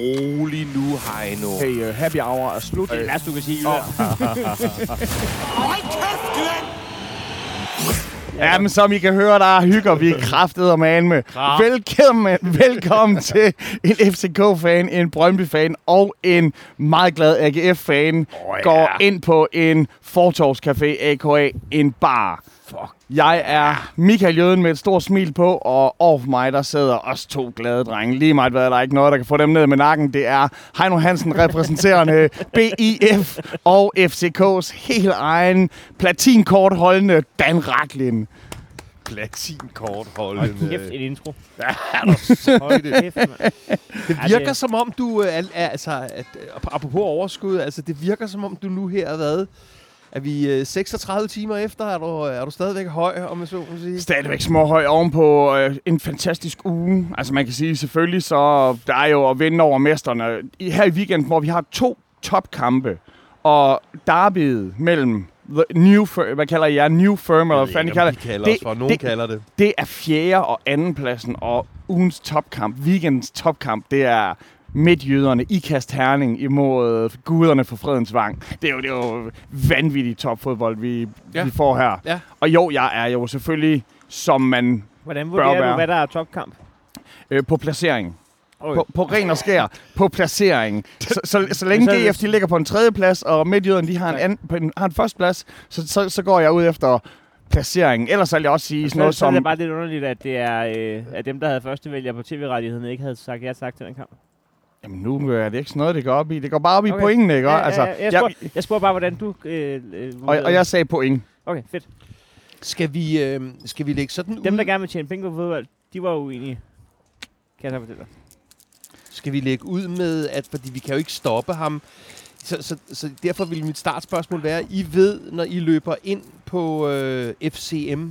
rolig nu, Heino. Hey, uh, happy hour er slut. Det er det værste, du kan sige. Ja, men som I kan høre, der hygger vi kraftet og man med. Velkommen, velkommen til en FCK-fan, en Brøndby-fan og en meget glad AGF-fan. Åh, ja. Går ind på en fortorvscafé, a.k.a. en bar. Fuck. Jeg er Michael Jøden med et stort smil på, og overfor mig, der sidder også to glade drenge. Lige meget hvad, der er ikke noget, der kan få dem ned med nakken. Det er Heino Hansen, repræsenterende BIF og FCK's helt egen platinkort holdende Dan Raklin. Platinkort Hold holdende. kæft, et intro. Hold Kæft, mand. Det Ja, virker det- som om du, øh, er, er, altså, at, apropos overskud, altså det virker som om du nu her har været, er vi øh, 36 timer efter, er du, er du stadigvæk høj, om jeg så må sige? Stadigvæk småhøj ovenpå øh, en fantastisk uge. Altså man kan sige selvfølgelig, så der er jo at vinde over mesterne. I, her i weekenden, hvor vi har to topkampe, og derbyet mellem the new, fir- hvad kalder jeg, new firm, eller hvad fanden I kalder vi kalder det, os for. Nogen det- kalder det. det er fjerde og anden pladsen, og ugens topkamp, weekendens topkamp, det er midtjyderne i Kast Herning imod guderne for fredens vang. Det er jo, det er jo vanvittig topfodbold, vi, Ja. vi får her. Ja. Og jo, jeg er jo selvfølgelig, som man Hvordan Bør vurderer være. du, hvad der er topkamp? øh, på placering. På, på ren og skær. På placering. Så, så, så længe GF de ligger på en tredje plads, og midtjyderne de har en, anden, på en, har en første plads, så, så, så går jeg ud efter placeringen. Ellers vil jeg også sige sådan Så, noget så er som... det bare lidt underligt, at det er øh, at dem, der havde første vælger på tv-rettigheden, ikke havde sagt ja tak til den kamp. Jamen nu er det ikke sådan noget, det går op i. Det går bare op i Okay. pointene, ikke? Ja, altså, ja, ja, jeg, jeg, spurgte, jeg spurgte bare, hvordan du... Øh, øh, og, og jeg sagde point. Okay, fedt. Skal vi, øh, skal vi lægge sådan Dem, ud? der gerne vil tjene penge på fodbold, de var uenige. Kan jeg så fortælle dig. Skal vi lægge ud med, at fordi vi kan jo ikke stoppe ham, så, så, så derfor vil mit startspørgsmål være, I ved, når I løber ind på øh, FCM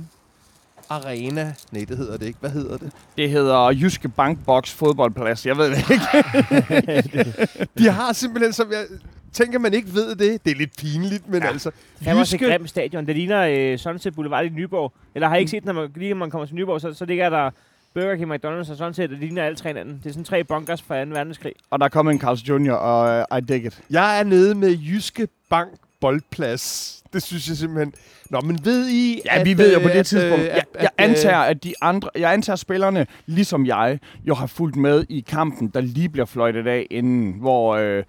Arena, nej, det hedder det ikke. Hvad hedder det? Det hedder Jyske Bankbox fodboldplads. Jeg ved det ikke. De har simpelthen, som jeg tænker, man ikke ved det. Det er lidt pinligt, men ja. altså... Det er også et grimt stadion. Det ligner øh, Sunset Boulevard i Nyborg. Eller har I ikke set, når man, lige når man kommer til Nyborg, så, så ligger der Burger King, McDonald's og Sunset, det ligner alle tre hinanden. Det er sådan tre bunkers fra 2. verdenskrig. og der er kommet en Carl's Jr., og uh, I dig it. Jeg er nede med Jyske Bank Boldplads. Det synes jeg simpelthen... Nå, men ved I... Ja, vi ved jo på øh, det tidspunkt. øh, Jeg, jeg antager, at de andre, jeg antager, at spillerne, ligesom jeg, jo har fulgt med i kampen, der lige bliver fløjtet af inden, hvor øh,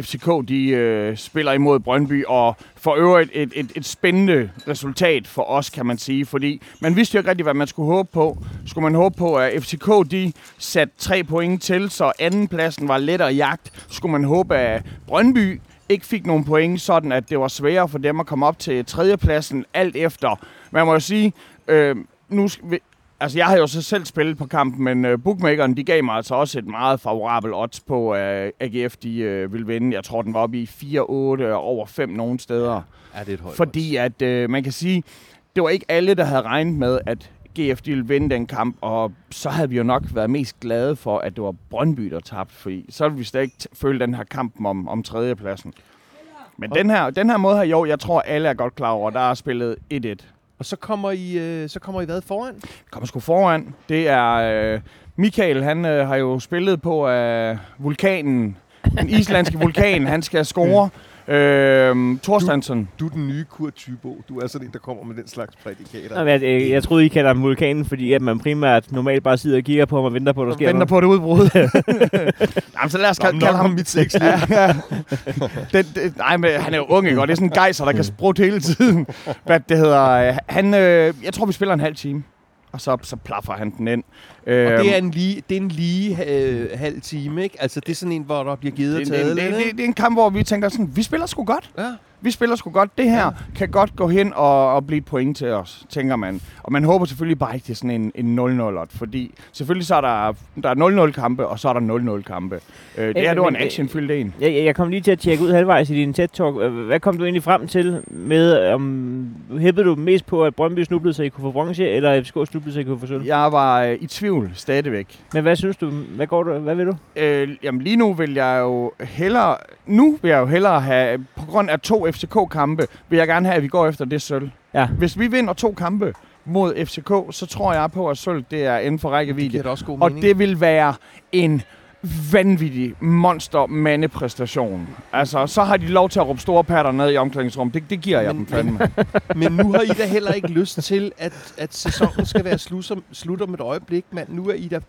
FCK de øh, spiller imod Brøndby, og for øvrigt et, et, et spændende resultat for os, kan man sige, fordi man vidste jo ikke rigtig, hvad man skulle håbe på. Skulle man håbe på, at FCK de satte tre point til, så andenpladsen var lettere jagt. Skulle man håbe, at Brøndby ikke fik nogen point, sådan at det var sværere for dem at komme op til tredjepladsen, alt efter. Man må jo sige, øh, nu vi- Altså, jeg har jo så selv spillet på kampen, men øh, bookmakeren, de gav mig altså også et meget favorabelt odds på, at AGF, de øh, ville vinde. Jeg tror, den var oppe i 4-8 og over 5 nogle steder. Ja, det er et højt Fordi at, øh, man kan sige, det var ikke alle, der havde regnet med, at GF de ville vinde den kamp, og så havde vi jo nok været mest glade for, at det var Brøndby, der tabte, fordi så ville vi slet ikke føle den her kamp om, om tredjepladsen. Men den her, den her måde her, jo, jeg tror, alle er godt klar over, der er spillet 1-1. Og så kommer I, øh, så kommer I hvad foran? kommer sgu foran. Det er øh, Michael, han øh, har jo spillet på øh, vulkanen, den islandske vulkan, han skal score. Øh, Thorstensson. Du er den nye Kurt Thybo. Du er sådan en, der kommer med den slags prædikater. Nå, Jeg, jeg, jeg troede, I kalder dem vulkanen, fordi at man primært normalt bare sidder og kigger på ham og venter på, at der sker venter noget. på det udbrud. Jamen, så lad os kalde, kalde ham... mit sexliv. Ja, ja. det, det, nej, men han er jo ung, ikke? Og det er sådan en gejser, der kan sprutte hele tiden. Hvad det hedder. øh, Han, øh, jeg tror, vi spiller en halv time. Og så, så plaffer han den ind. Og det er Øhm, en lige, det er en lige øh, halv time, ikke? Altså, det er sådan en, hvor der bliver givet og det, taget det, det, ikke? det, det er en kamp, hvor vi tænker sådan, vi spiller sgu godt. Ja. Vi spiller sgu godt. Det her ja. kan godt gå hen og, og blive et point til os, tænker man. Og man håber selvfølgelig bare ikke, det er sådan en, en 0-0'ot, fordi selvfølgelig så er der, der er 0-0 kampe, og så er der 0-0 kampe. Øh, det her, det var en øh, actionfyldt en. Jeg, jeg- kom lige til at tjekke ud halvvejs i din TED-talk. Øh, Hvad kom du egentlig frem til med, om hæppede du mest på, at Brøndby snublede, så I kunne få bronze, eller FCK snublede, så I kunne få sølv? Jeg var øh, i tvivl stadigvæk. Men hvad synes du? Hvad, går du, hvad vil du? Øh, jamen lige nu vil jeg jo hellere, nu vil jeg jo hellere have, på grund af to FCK-kampe, vil jeg gerne have, at vi går efter det sølv. Ja. Hvis vi vinder to kampe mod FCK, så tror jeg på, at sølv det er inden for Det rækkevidde. da også god Og mening. det vil være en vanvittig monster mandepræstation. Altså, så har de lov til at råbe store patter ned i omklædningsrum. Det, det giver jeg Men- dem fandme. Men nu har I da heller ikke lyst til, at, at sæsonen skal være slut om, slut om et øjeblik, mand. Nu er I da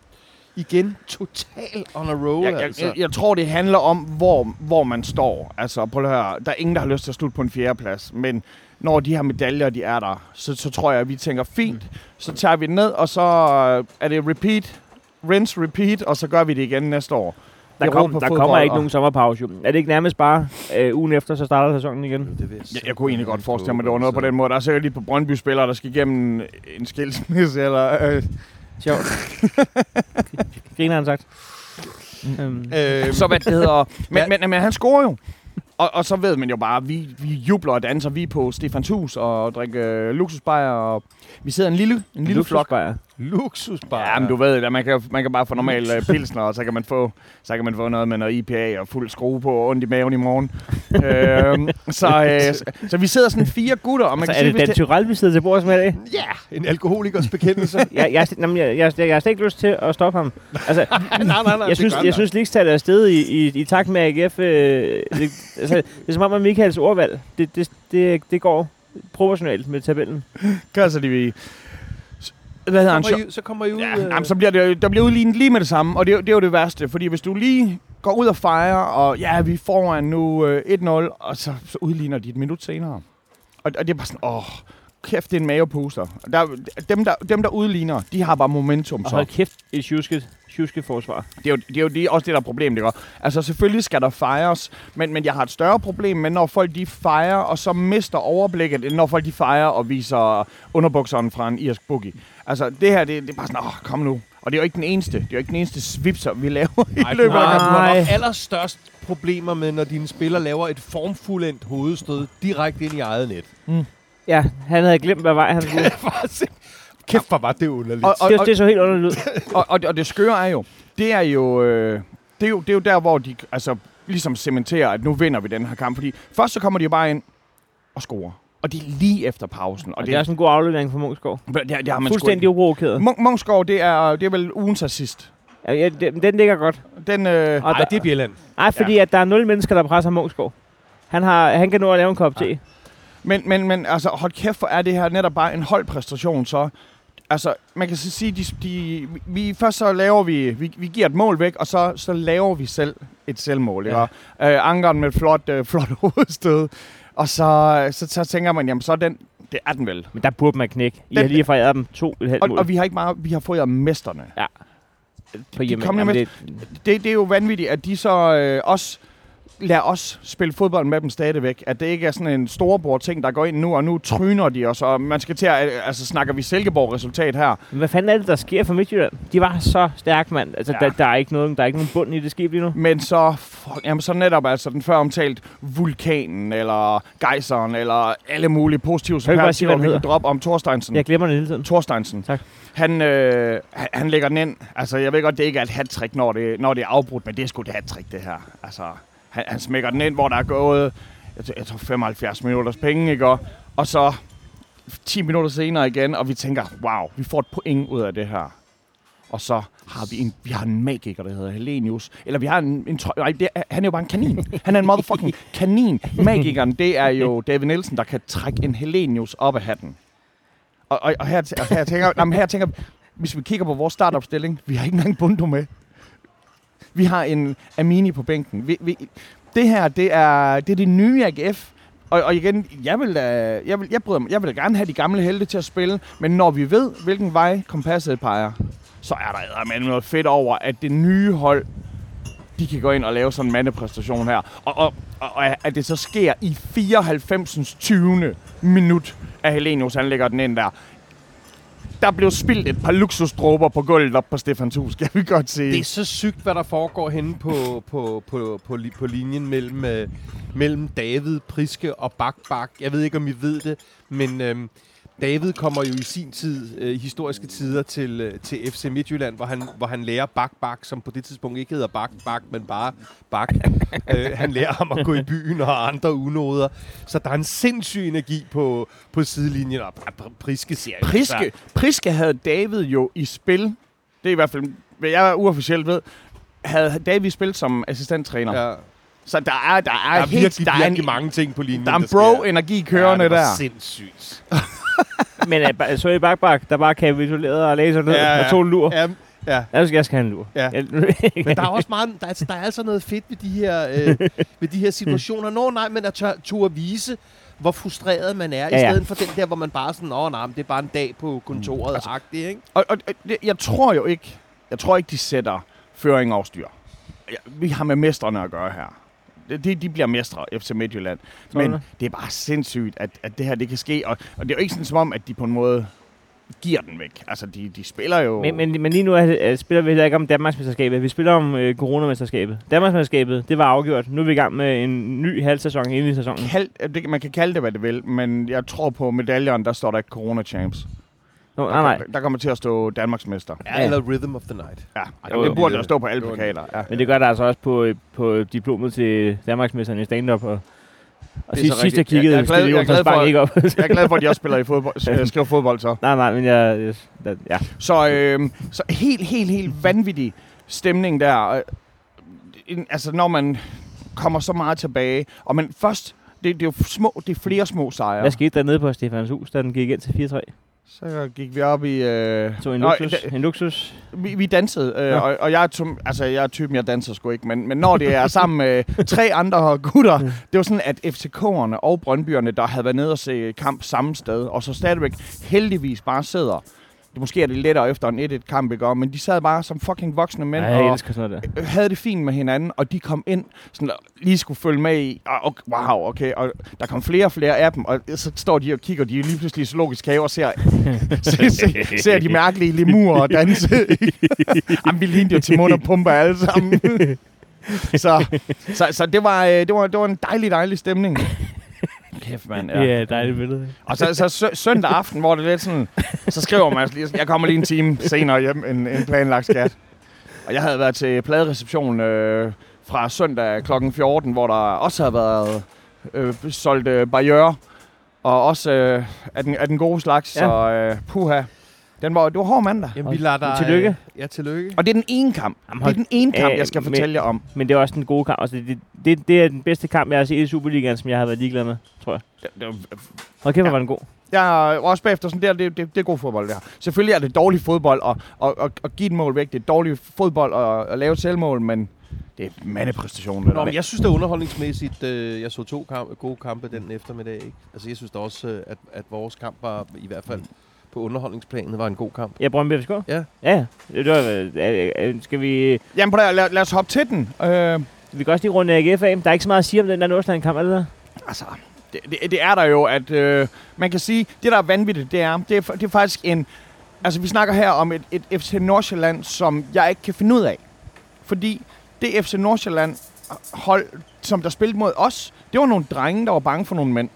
igen total on a roll, Jeg, jeg, altså. jeg, jeg tror, det handler om, hvor, hvor man står. Altså, prøv at høre. Der er ingen, der har lyst til at slutte på en fjerdeplads. Men når de her medaljer, de er der, så, så tror jeg, at vi tænker, fint, så tager vi den ned, og så øh, er det repeat, rinse, repeat, og så gør vi det igen næste år. Der, Europa kom, der kommer ikke og- nogen sommerpause. Jo. Er det ikke nærmest bare øh, ugen efter, så starter sæsonen igen? Det vil jeg, Jeg, jeg kunne egentlig godt forestille mig, at det var noget på den måde. Der er sikkert lige på Brøndby-spillere, der skal igennem en skilsmisse, eller... Øh, Sjovt. Griner han sagt. Øhm, Øh, så hvad det hedder... Men, Ja. men, men han scorer jo. Og, og så ved man jo bare, vi, vi jubler og danser. Vi er på Stefans hus og drikker øh, luksusbajer. Og vi sidder en lille, en lille flok. Luksusbar. Ja, men du ved det, man kan, man kan bare få normal uh, pilsner, og så kan man få så kan man få noget med noget IPA og fuld skrue på og ondt i maven i morgen. øhm, så, øh, så, så, vi sidder sådan fire gutter, og man Altså, kan er sige, det Dan Tyrell, vi sidder til bords med i dag? Ja, en alkoholikers bekendelse. Jeg, jeg, jeg, jeg, jeg, jeg, jeg har slet ikke lyst til at stoppe ham. Altså, nej, nej, nej. jeg synes, jeg synes ligestallet er stedet i, i, i takt med AGF. Øh, det, altså, det er som om, at Michaels ordvalg, det, det, det, det går proportionalt med tabellen. Gør så de vi... Hvad hedder han? kommer I, så kommer I ud... Ja, øh, jamen, så bliver det, der bliver udlignet lige med det samme, og det, er jo- det er jo det værste. Fordi hvis du lige går ud og fejrer, og ja, vi er foran nu øh, 1-0, og så, så udligner de et minut senere. Og, og det er bare sådan, åh, kæft, det er en mavepuster. Der, dem, der, dem, der udligner, de har bare momentum. Og Så. hold kæft, et tjusket, tjusket forsvar. Det er jo, det er jo det, også det, der er problemet, ikke? Altså, selvfølgelig skal der fejres, men, men jeg har et større problem med, når folk de fejrer, og så mister overblikket, end når folk de fejrer og viser underbukserne fra en irsk boogie. Altså, det her, det, det er bare sådan, åh, kom nu. Og det er jo ikke den eneste. Det er jo ikke den eneste svipser, vi laver i Nej, du løbet af kampen. du har Nej. nok allerstørst problemer med, når dine spillere laver et formfuldendt hovedstød direkte ind i eget net. Ja, han havde glemt, hvad vej han skulle. Kæft, hvor var det underligt. Og, og, Det, og, det så helt underligt ud. og, og, og det skøre er jo, det er jo, øh, det er jo, det er jo der, hvor de altså, ligesom cementerer, at nu vinder vi den her kamp. Fordi først så kommer de jo bare ind og scorer. Og det er lige efter pausen. Og det er også en god aflevering for Munchsgaard. det, det, det har man Fuldstændig uprovokeret. Munchsgaard, det er, det er vel ugens assist. Ja, ja, den, den ligger godt. Den, øh, Og Nej, det er Bjelland. Nej, fordi ja. at der er nul mennesker, der presser Munchsgaard. Han, har, han kan nå at lave en kop te. men, men, men altså, hold kæft, hvor er det her netop bare en holdpræstation, så... Altså, man kan så sige, de, de, vi, først så laver vi, vi, vi giver et mål væk, og så, så laver vi selv et selvmål. Ja. Øh, Ankeren med et flot, øh, flot hovedstød. Og så, så, så tænker man, jamen så er den, det er den vel. Men der burde man knække. I Den- har lige fejret dem to et halvt Og, mål og vi har ikke meget, vi har fået mesterne. på hjemme. kom jo Jamen, med- det, Det, det er jo vanvittigt, at de så øh, også lader os spille fodbold med dem stadigvæk. At det ikke er sådan en storebror ting, der går ind nu, og nu tryner de os, og man skal til at, altså snakker vi Silkeborg-resultat her. Men hvad fanden er det, der sker for Midtjylland? De var så stærke, mand. Altså, Ja. der, der, er ikke noget, der er ikke nogen bund i det skib lige nu. Men så, fuck, jamen så netop altså den før omtalt vulkanen, eller gejseren, eller alle mulige positive superlativer, vi kan droppe om Thorsteinsen. Jeg glemmer det hele tiden. Thorsteinsen. Tak. Han, øh, han, han lægger den ind. Altså, jeg ved godt, det ikke er et hat når det, når det er afbrudt, men det er sgu et hat det her. Altså, han, han smækker den ind, hvor der er gået, jeg, jeg tror 75 minutters penge, ikke? Og, og så 10 minutter senere igen, og vi tænker, wow, vi får et point ud af det her. Og så har vi en, vi har en magiker, der hedder Helenius. Eller vi har en, en trø- nej, det er, han er jo bare en kanin. Han er en motherfucking kanin. Magikeren, det er jo David Nielsen, der kan trække en Helenius op af hatten. Og, og, og, her, og her, tænker, jamen, her tænker hvis vi kigger på vores startopstilling, vi har ikke engang Bundo med. Vi har en Amini på bænken. Vi, vi, det her, det er, det er det nye AGF. Og, og igen, jeg vil, da, jeg, vil, jeg, bryder, mig- jeg vil da gerne have de gamle helte til at spille, men når vi ved, hvilken vej kompasset peger, så er der med noget fedt over, at det nye hold, de kan gå ind og lave sådan en mandepræstation her. Og, og, og, og at det så sker i 94. 20. minut, at Helenius han lægger den ind der. Der blev spildt et par luksusdråber på gulvet op på Stefan Hus, kan vi godt se. Det er så sygt, hvad der foregår henne på, på, på, på, på linjen mellem, øh, mellem David, Priske og Bak Bak. Jeg ved ikke, om I ved det, men øhm, David kommer jo i sin tid, øh, historiske tider, til, øh, til FC Midtjylland, hvor han, hvor han lærer Bak Bak, som på det tidspunkt ikke hedder Bak Bak, men bare Bak. øh, han lærer ham at gå i byen og andre unoder. Så der er en sindssyg energi på, på sidelinjen, og Pr- Priske ser Priske, Priske havde David jo i spil. Det er i hvert fald, hvad jeg uofficielt ved. havde David spillet som assistenttræner. Ja. Så der er, der er, Der er helt, virkelig, der er virkelig en, mange ting på linjen. der er en bro-energi kørende ja, det var der. sindssygt. Men uh, så i bakbak, der bare kapitulerede og lagde sig ned Ja, ja. og tog en lur. Ja, ja. Jeg skal, jeg skal have en lur. Ja. Men der er også meget, der er, altså, der er altså noget fedt ved de her, øh, ved de her situationer. Nå nej, men at tør, turde vise, hvor frustreret man er, ja, Ja, i stedet for den der, hvor man bare sådan, åh nej, men det er bare en dag på kontoret, mm. Altså- agtigt, ikke? Og, og, og jeg tror jo ikke, jeg tror ikke, de sætter føring over styr. Vi har med mestrene at gøre her. De, de bliver mestre, FC Midtjylland. Tror Men det? det er bare sindssygt, at, at det her det kan ske. Og, og det er jo ikke sådan som om, at de på en måde giver den væk. Altså, de, de spiller jo... Men, men, men lige nu er, er, spiller vi heller ikke om Danmarksmesterskabet. Vi spiller om øh, Coronamesterskabet. Danmarksmesterskabet, det var afgjort. Nu er vi i gang med en ny halvsæson ind i sæsonen. Kald, det, man kan kalde det, hvad det vil, men jeg tror på medaljerne, der står der ikke Corona Champs. Nå, nej, nej. Der, der kommer til at stå Danmarksmester. Ja, eller Rhythm of the Night. Ja, Jo, det burde der stå på alle plakater. Ja. Men det gør der altså også på, på diplomet til Danmarksmesteren i stand-up. Og, og Det er sidst, sidst jeg. Jeg- kiggede, jeg er glad- jeg er glad for- ikke op. Jeg er glad for, at de også spiller i fodbold, øh, skriver fodbold så. nej, nej, men jeg... jeg ja. Så, øh, så helt, helt, helt vanvittig stemning der. Altså, når man kommer så meget tilbage. Og men først, det, det er jo små, det er flere små sejre. Hvad skete der nede på Stefans hus, da den gik ind til 4-3? Så gik vi op i... Øh, Så en Nå, luksus. da- En luksus. vi, vi dansede, øh, Nå. og, og jeg, er tum, altså, jeg er typen, jeg danser sgu ikke, men, men når det er sammen med tre andre gutter, det var sådan, at FCK'erne og Brøndbyerne, der havde været nede og se kamp samme sted, og så stadigvæk heldigvis bare sidder. Det måske er det lettere efter en 1-1-kamp, ikke? Men de sad bare som fucking voksne mænd Ja, jeg og sådan noget der. havde det fint med hinanden, og de kom ind, sådan, lige skulle følge med i, og, og, wow, okay, og der kom flere og flere af dem, og så står de og kigger, de er lige pludselig i zoologisk have og ser, ser, ser, ser de mærkelige lemurer danse. Jamen, vi lignede jo Timon og Pumba alle sammen. så, så, så det, var, øh, det, var, det var en dejlig, dejlig stemning. Kæft, mand. Ja, ja dejligt billede. Og så, så sø- søndag aften, hvor det er lidt sådan, så skriver man, altså lige, jeg kommer lige en time senere hjem end, end planlagt skat. Og jeg havde været til pladereception øh, fra søndag kl. 14, hvor der også havde været øh, solgt øh, barriere. Og også øh, af, den, af den gode slags, Ja. så øh, puha. Den var, det var hård mandag. Jamen, vi lader dig... Tillykke. øh, Ja, tillykke. Og det er den ene kamp. Jamen, Det er hold- den ene kamp, Øh, jeg skal men- fortælle jer om. Men det er også den gode kamp. Altså, det, det, det er den bedste kamp, jeg har set i Superligaen, som jeg har været ligeglad med, tror jeg. Det, det, var- Hold kæft, Ja. var den god. Jeg er også bagefter sådan der, det, det, det er god fodbold, det her. Selvfølgelig er det dårlig fodbold at, at, at, at give et mål væk. Det er dårlig fodbold at, at lave et selvmål, men det er mandepræstation. det Nå, men jeg synes, det er underholdningsmæssigt. Øh, jeg så to kamp, gode kampe den eftermiddag. Ikke? Altså, jeg synes da også, øh, at, at vores kamp var, i hvert fald på underholdningsplanen, var en god kamp. Ja, Brøndby FCK? Ja. Ja, ja. Det var, øh, øh, øh, skal vi... Jamen prøv lad, lad os hoppe til den. Øh, Vi kan også lige runde AGF af. Der er ikke så meget at sige om den der Nordsjælland-kamp, er der? altså, det, det, det er der jo, at øh, man kan sige, det der er vanvittigt, det er, det er, det er faktisk en... Altså, vi snakker her om et, et FC Nordsjælland, som jeg ikke kan finde ud af. Fordi det FC Nordsjælland hold, som der spillede mod os, det var nogle drenge, der var bange for nogle mænd.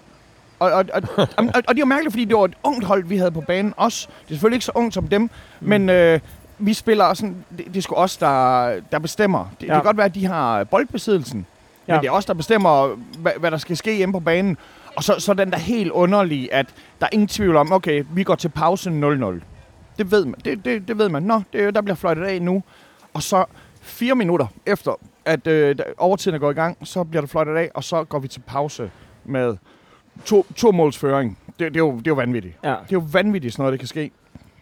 Og, og, og, og, og, og det var mærkeligt, fordi det var et ungt hold, vi havde på banen også. Det er selvfølgelig ikke så ungt som dem, mm. men øh, vi spiller sådan, det, det er sgu os, der, der bestemmer. Det, ja. det kan godt være, at de har boldbesiddelsen, ja. Men det er os, der bestemmer, hvad, hvad der skal ske hjemme på banen. Og så, så den der helt underlige, at der er ingen tvivl om, okay, vi går til pause 0-0. Det ved man. Det, det, det ved man. Nå, det, der bliver fløjtet af nu. Og så fire minutter efter, at øh, overtiden er gået i gang, så bliver der fløjtet af, og så går vi til pause med to, to måls føring. Det, det, er jo, det er jo vanvittigt. Ja. Det er jo vanvittigt, sådan noget, det kan ske.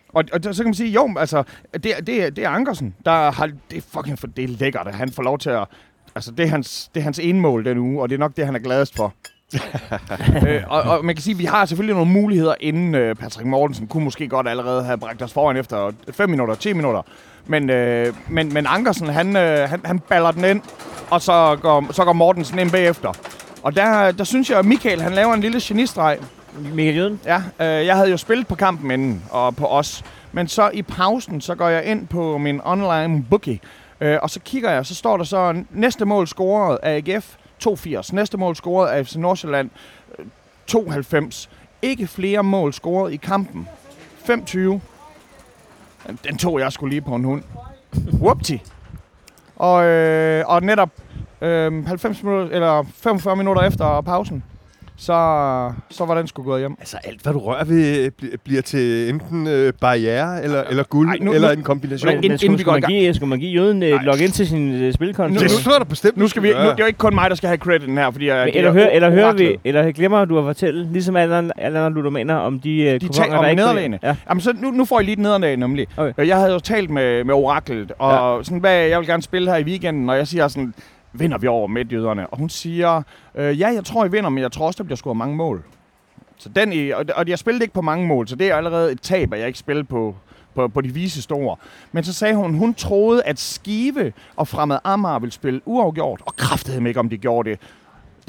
Og, og så kan man sige, jo, altså, det, er- det, det er Ankersen, der har, det er fucking for, det er lækkert, at han får lov til at, altså, det er hans, det er hans ene mål den uge, og det er nok det, han er gladest for. øh, og, og, man kan sige, at vi har selvfølgelig nogle muligheder, inden øh, Patrick Mortensen kunne måske godt allerede have bragt os foran efter 5 minutter, 10 minutter. Men, øh, men, men Ankersen, han, øh, han, han baller den ind, og så går, så går Mortensen ind bagefter. Og der, der synes jeg, at Michael han laver en lille genistreg. Michael Jøden? Ja, øh, jeg havde jo spillet på kampen inden, og på os. Men så i pausen, så går jeg ind på min online bookie, øh, og så kigger jeg, så står der så næste mål scoret af AGF 82. Næste mål scoret af FC Nordsjælland øh, 92. Ikke flere mål scoret i kampen. 25. Den- Den tog jeg skulle lige på en hund. Whoopty. Og, øh, og netop øh, 90 minutter, eller 45 minutter efter pausen, så, så var den sgu gået hjem. Altså alt, hvad du rører ved, bl- bliver til enten øh, barriere eller, eller guld, Ej, nu- eller nu- en kombination. Men Men inden skulle, vi går i skulle, man give, skulle man give jøden et Nej. login til sin uh, spilkonto? Nu- det tror jeg da bestemt, Nu skal vi, nu, det er jo ikke kun mig, der skal have crediten her, fordi jeg, Men eller, er hør, eller hører vi, eller glemmer du at fortælle, ligesom alle andre, alle andre ludomaner, om de, uh, De taler om der ikke nederlagene. Ja. Jamen, så nu, nu får I lige et nederlag, nemlig. Okay. Okay. Jeg havde jo talt med, med oraklet, og ja. sådan, hvad jeg vil gerne spille her i weekenden, og jeg siger sådan, vinder vi over midtjyderne? Og hun siger, øh, ja, jeg tror, I vinder, men jeg tror også, der bliver scoret mange mål. Så den og, og jeg spillede ikke på mange mål, så det er allerede et tab, at jeg ikke spillede på, på, på de vise store. Men så sagde hun, hun troede, at Skive og Fremad Amager ville spille uafgjort, og kræftede ikke, om de gjorde det.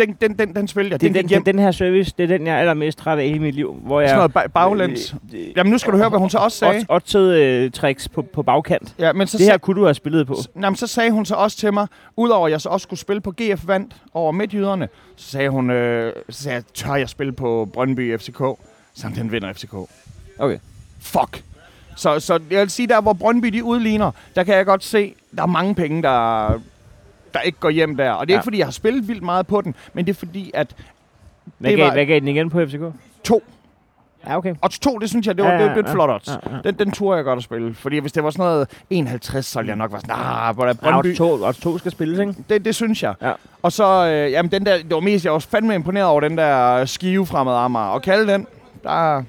Den, den, den, den spillede jeg. Det, Den den, den, den her service, det er den, jeg er allermest træt af i hele mit liv. Hvor jeg, Sådan noget ba- baglæns. Øh, Jamen, nu skal du høre, hvad hun så også sagde. Otte uh, tricks på, på bagkant. Ja, men så Det her kunne du have spillet på. Jamen, så sagde hun så også til mig, udover at jeg så også skulle spille på GF Vandt over midtjyderne, så sagde hun, øh, så sagde jeg, tør jeg spille på Brøndby FCK? Hun, den vinder FCK. Okay. Fuck. Så, så jeg vil sige, der hvor Brøndby de udligner, der kan jeg godt se, der er mange penge, der, der ikke går hjem der. Og det er Ja. ikke, fordi jeg har spillet vildt meget på den, men det er fordi, at Hvad gav, var- hvad gav den igen på FCK? to, Ja, okay. odds to, det synes jeg, det var, Ja, det, ja, var et ja. flot odds. Ja, ja. Den, den turde jeg godt at spille. Fordi hvis det var sådan noget 51, så ville jeg nok være sådan, nah, hvor der Ja, Brøndby. odds to, odds to skal spilles, ikke? Det, det synes jeg. Ja. Og så, øh, jamen den der, det var mest, jeg var fandme imponeret over den der skive fremad Amager. Og kalde den, der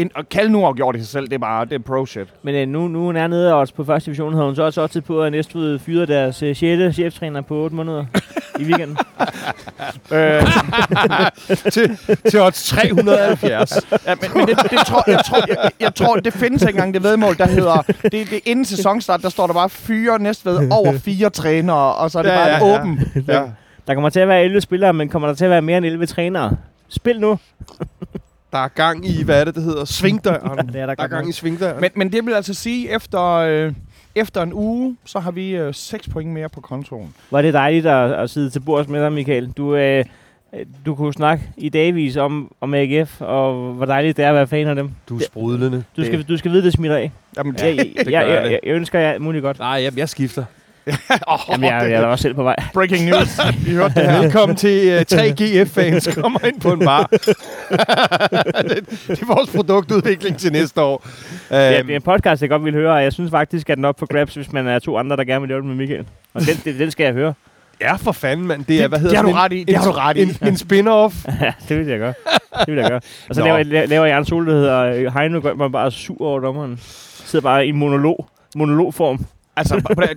en, og kalde nu har gjort det sig selv, det er bare, det er pro shit. Men øh, nu, nu hun er nede odds på første division, havde hun så også odds på, at Næstved fyrede deres øh, 6. cheftræner på 8 måneder i weekenden. Øh, til, til odds 370. ja, men, men det, det tror, jeg, tror, jeg, jeg, tror, det findes ikke engang det vedmål, der hedder, det, det inden sæsonstart, der står der bare fyre næstved over fire trænere, og så er det Ja, bare ja, ja, ja. åben. ja. Der kommer til at være 11 spillere, men kommer der til at være mere end 11 trænere? Spil nu. Der er gang i, hvad er det, det hedder? Svingdøren. Det er der Der er gang i svingdøren. Men, men det vil altså sige, efter, øh, efter en uge, så har vi øh, 6 point mere på kontoen. Var det dejligt at, at sidde til bords med dig, Michael. Du, øh, du kunne snakke i dagvis om, om AGF, og hvor dejligt det er at være fan af dem. du er sprudlende. Du skal, du skal vide, det smitter af. Jamen, Jeg, jeg, det gør jeg, jeg, det. jeg, jeg ønsker jer alt muligt godt. Nej, jeg, jeg skifter. Oh, Jamen, jeg, jeg er også selv på vej. Breaking news. Vi hørte det. Velkommen til uh, 3 GF-fans kommer ind på en bar. det, det er vores produktudvikling til næste år. Det Øhm, det er en podcast, jeg godt vil høre, og jeg synes faktisk, at den er op på grabs, hvis man er to andre, der gerne vil lave det med Michael. Og den, det, den skal jeg høre. Ja, for fanden, mand. Det er, Det- hvad det hedder har du ret i. Det har du ret i. En, en spin-off. ja, det vil jeg gøre. Det vil jeg gøre. Og så laver, jeg- laver jeg en sol, der hedder øh, Heino, mig bare sur over dommeren. Sidder bare i monolog, monologform. Altså,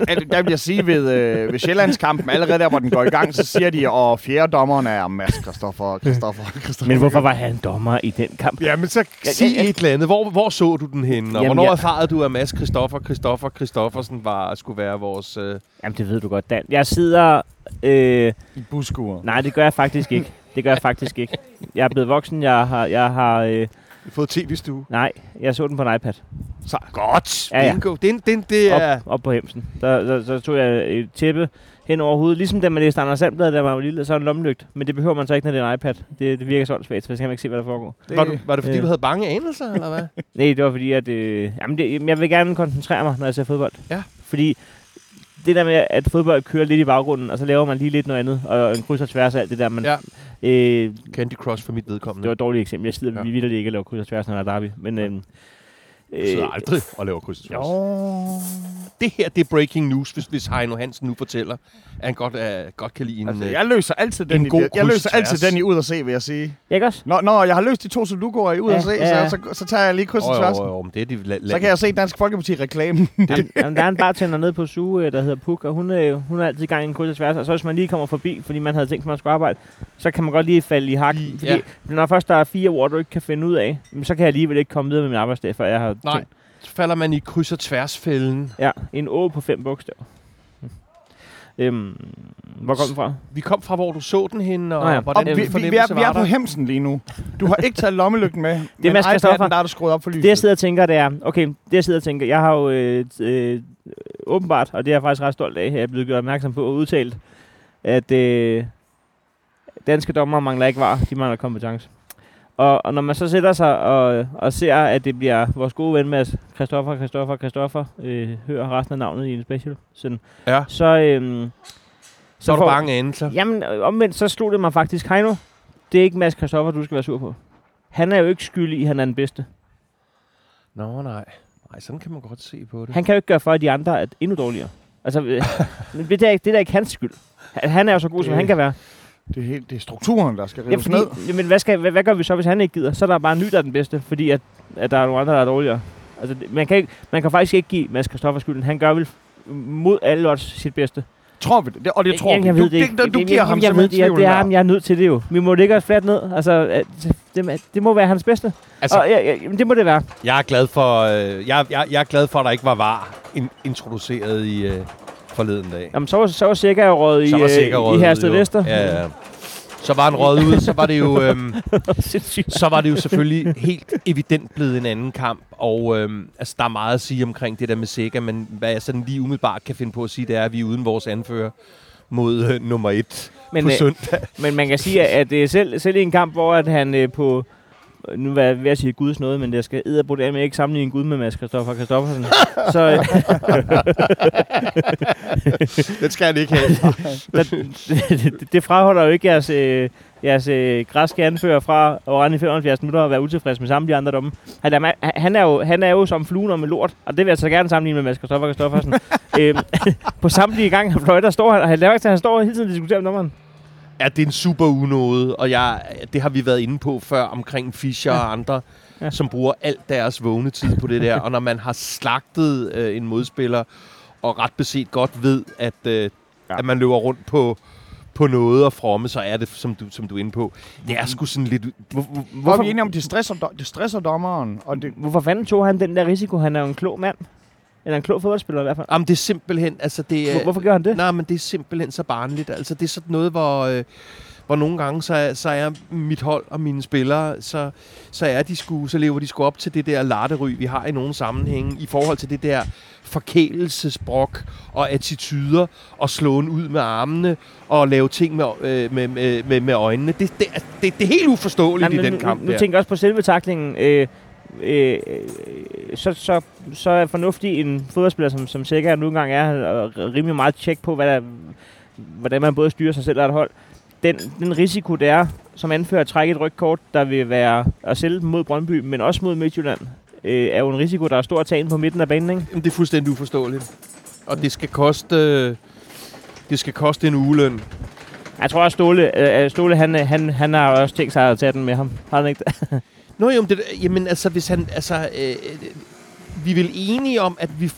at- der vil jeg sige ved, øh, ved Sjællandskampen, allerede der, hvor den går i gang, så siger de, og fjerde dommeren er Mads Christoffer, Christoffer, Christoffer. Men hvorfor var han dommer i den kamp? Ja, men så Ja, sig ja, ja. et eller andet. Hvor, hvor så du den henne? Og Jamen, hvornår jeg- erfarede du, at Mads Christoffer, Christoffer, Christoffersen var, skulle være vores... Øh... Jamen, det ved du godt, Dan. Jeg sidder... Øh, I busskuret. nej, det gør jeg faktisk ikke. Det gør jeg faktisk ikke. Jeg er blevet voksen. Jeg har... Jeg har øh, fået tv-stue? nej, jeg så den på en iPad. Så, Godt. Ja, ja. Bingo. Det, det, det er... Op, op på hemsen. Der, der, så tog jeg et tæppe hen over hovedet. Ligesom da man læste Anders Sandblad, man var lille, så en lommelygt. Men det behøver man så ikke, når det er en iPad. Det, det virker sådan svært, så kan man ikke se, hvad der foregår. det, Var, du, var det fordi, Øh. du havde bange anelser, eller hvad? Nej, det var fordi, at øh, jamen det, jeg vil gerne koncentrere mig, når jeg ser fodbold. Ja. Fordi det der med, at fodbold kører lidt i baggrunden, og så laver man lige lidt noget andet, og en kryds og tværs af alt det der. Men, Ja. øh, Candy Crush for mit vedkommende. det var et dårligt eksempel. Jeg sidder Ja. ja. vildt ikke og laver kryds og tværs, når der er derby. Men, øh, Jeg sidder aldrig og laver kryds og. Det her, det er breaking news, hvis, hvis Heino Hansen nu fortæller, at han godt, uh, godt kan lide en... Altså, øh, jeg løser altid den, en i, god jeg løser altid den i ud at se, vil jeg sige. Ikke også? Når, når jeg har løst de to sudokuer i ud Ja, at se, ja, så, så, så tager jeg lige kryds og tværs. det er de la- Så kan jeg se Dansk Folkeparti-reklamen. Jamen, jamen, der er en bartender nede på Suge, der hedder Puk, og hun, øh, hun er altid i gang i en kryds og tværs. Og så hvis man lige kommer forbi, fordi man havde tænkt at man skulle arbejde, så kan man godt lige falde i hak. Fordi ja. når først der er fire ord, du ikke kan finde ud af, så kan jeg alligevel ikke komme videre med min arbejdsdag, for jeg har Nej. Så falder man i kryds og tværsfælden. ja, en å på fem bogstaver. Øhm, hvor kom den fra? Vi kom fra, hvor du så den henne, og Nå ja. hvordan Og vi, den vi, vi, er, vi er var på. Hemsen lige nu. Du har ikke taget lommelygten med. Det er Mads der er du skruet op for lyset. Det jeg sidder og tænker, det er, okay, det jeg sidder og tænker, jeg har jo øh, øh, åbenbart, og det er jeg faktisk ret stolt af, at jeg er blevet gjort opmærksom på og udtalt, at øh, danske dommer mangler ikke var, de mangler kompetence. Og, og når man så sætter sig og, og ser, at det bliver vores gode ven Mads Christoffer, Christoffer, Christoffer, øh, hører resten af navnet i en special, sådan, Ja. så, øh, Så er du bange anelser. Jamen, omvendt, så slog det mig faktisk, Heino, det er ikke Mads Christoffer, du skal være sur på. Han er jo ikke skyldig i, at han er den bedste. Nå, nej. Nej, sådan kan man godt se på det. Han kan jo ikke gøre for, at de andre er endnu dårligere. Altså, det, er, ikke- det er da ikke hans skyld. Han er jo så god, som han kan være. Det er, helt, det er strukturen, der skal Ja, rives fordi, ned. jamen, hvad, skal, hvad, hvad, gør vi så, hvis han ikke gider? Så er der bare en ny, der er den bedste, fordi at, at der er nogle andre, der er dårligere. Altså, man, kan ikke, man kan faktisk ikke give Mads Christoffer skylden. Han gør vel mod alle odds sit bedste. Tror vi det? og det tror Jamen, vi. jeg du, ved det ikke. det, du giver jamen, ham jeg ved det, jeg, det er ham, der. jeg er nødt til det jo. Vi må lægge os fladt ned. Altså, det, det må være hans bedste. Altså- og, ja, ja, det må det være. Jeg er glad for, øh, jeg, jeg, jeg er glad for at der ikke var var in, introduceret i øh, forleden dag. Jamen, så var, så var Sikker røget i, øh, sikker i Hersted. Vester. Ja, ja. Så var han røget ud, så var det jo... Øhm, så var det jo selvfølgelig helt evident blevet en anden kamp. Og øhm, altså, der er meget at sige omkring det der med Sega, men hvad jeg sådan lige umiddelbart kan finde på at sige, det er, at vi er uden vores anfører mod øh, nummer et Men, på øh, søndag. Men man kan sige, at det er selv, selv i en kamp, hvor at han øh, på... Nu er jeg ved at sige Guds noget, men jeg skal edderbrudt af med ikke sammenligne Gud med Mads Christoffer Christoffersen. så øh, Den skal han ikke have. det, det, det fraholder jo ikke jeres, øh, jeres øh, græske anfører fra rende i 75 minutter og være utilfreds med samtlige andre domme. Han er, han, er jo, han er jo som fluen med lort, og det vil jeg så gerne sammenligne med Mads Christoffer Christoffersen. øhm, på samtlige gange, han fløjter, står han, han, laver ikke, han står hele tiden og diskuterer med dommeren. Ja, det er en super unåde, og jeg, det har vi været inde på før omkring Fischer ja. og andre, ja. Som bruger alt deres vågne tid på det der. og når man har slagtet øh, en modspiller, og ret beset godt ved, at, øh, ja. at man løber rundt på, på noget og fromme, så er det, som du, som du er inde på, det er sgu sådan lidt... Hvor, hvor er vi enige om, det stresser, det stresser dommeren? Og det, Hvorfor fanden tog han den der risiko? Han er jo en klog mand. Eller en klog fodboldspiller i hvert fald. Jamen, det er simpelthen... Altså, det er, Hvor- Hvorfor gør han det? Nej, men det er simpelthen så barnligt. Altså, det er sådan noget, hvor, øh, hvor nogle gange, så er, så er mit hold og mine spillere, så, så, er de sku, så lever de sgu op til det der lattery, vi har i nogle sammenhænge, i forhold til det der forkælelsesbrok og attityder, og slåen ud med armene, og lave ting med, øh, med, med, med, med øjnene. Det, det, er- det, det er helt uforståeligt Nej, i den nu, kamp nu, nu tænker jeg også på selve taklingen. Øh, øh, øh, så, så, så er fornuftig en fodboldspiller, som, som sikkert nogle gange er, og rimelig meget tjek på, hvad der, hvordan man både styrer sig selv og et hold. Den, den risiko, det er, som anfører at trække et rødt kort, der vil være at sælge dem mod Brøndby, men også mod Midtjylland, øh, er jo en risiko, der er stor at tage ind på midten af banen, ikke? Jamen, det er fuldstændig uforståeligt. Og det skal koste... Øh, det skal koste en ugeløn. Jeg tror også, Ståle, øh, Ståle han, han, han har også tænkt sig at tage den med ham. Har han ikke det? Nå jo, det, jamen altså, hvis han, altså, øh, øh, vi er vel enige om, at vi,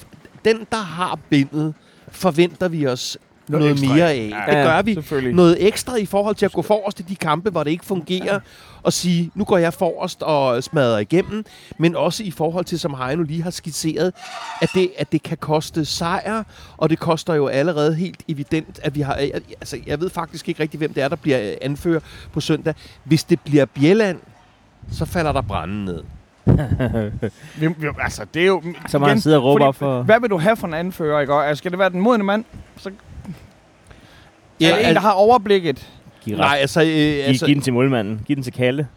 den, der har bindet, forventer vi os noget, noget ekstra. mere af. Ja, det gør vi. Noget ekstra i forhold til at gå forrest i de kampe, hvor det ikke fungerer, og sige, nu går jeg forrest og smadrer igennem, men også i forhold til, som Heino lige har skitseret, at det, at det kan koste sejr, og det koster jo allerede helt evident, at vi har, altså jeg ved faktisk ikke rigtig, hvem det er, der bliver anfører på søndag. Hvis det bliver Bjelland, så falder der branden ned. Vi, vi, altså, det er jo... Så må han sidde og råbe fordi- for... Hvad vil du have for en anfører, ikke? Og, altså, skal det være den modne mand? Så Ja, er det en, der har overblikket? Giv, Nej, altså, øh, giv, altså giv den til målmanden. Giv den til Kalle.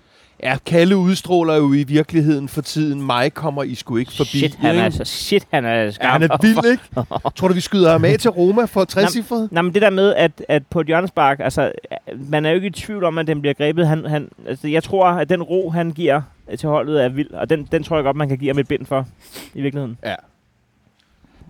Ja, Kalle udstråler jo i virkeligheden for tiden. Mig kommer I sgu ikke forbi. Shit, han er, ikke? altså, shit, han er Ja, skarp. han er vild, ikke? Tror du, vi skyder ham af til Roma for 60 cifret? Nej, men det der med, at, at på et hjørnespark, altså, man er jo ikke i tvivl om, at den bliver grebet. Han, han, altså, jeg tror, at den ro, han giver til holdet, er vild, og den, den tror jeg godt, man kan give ham et bind for, i virkeligheden.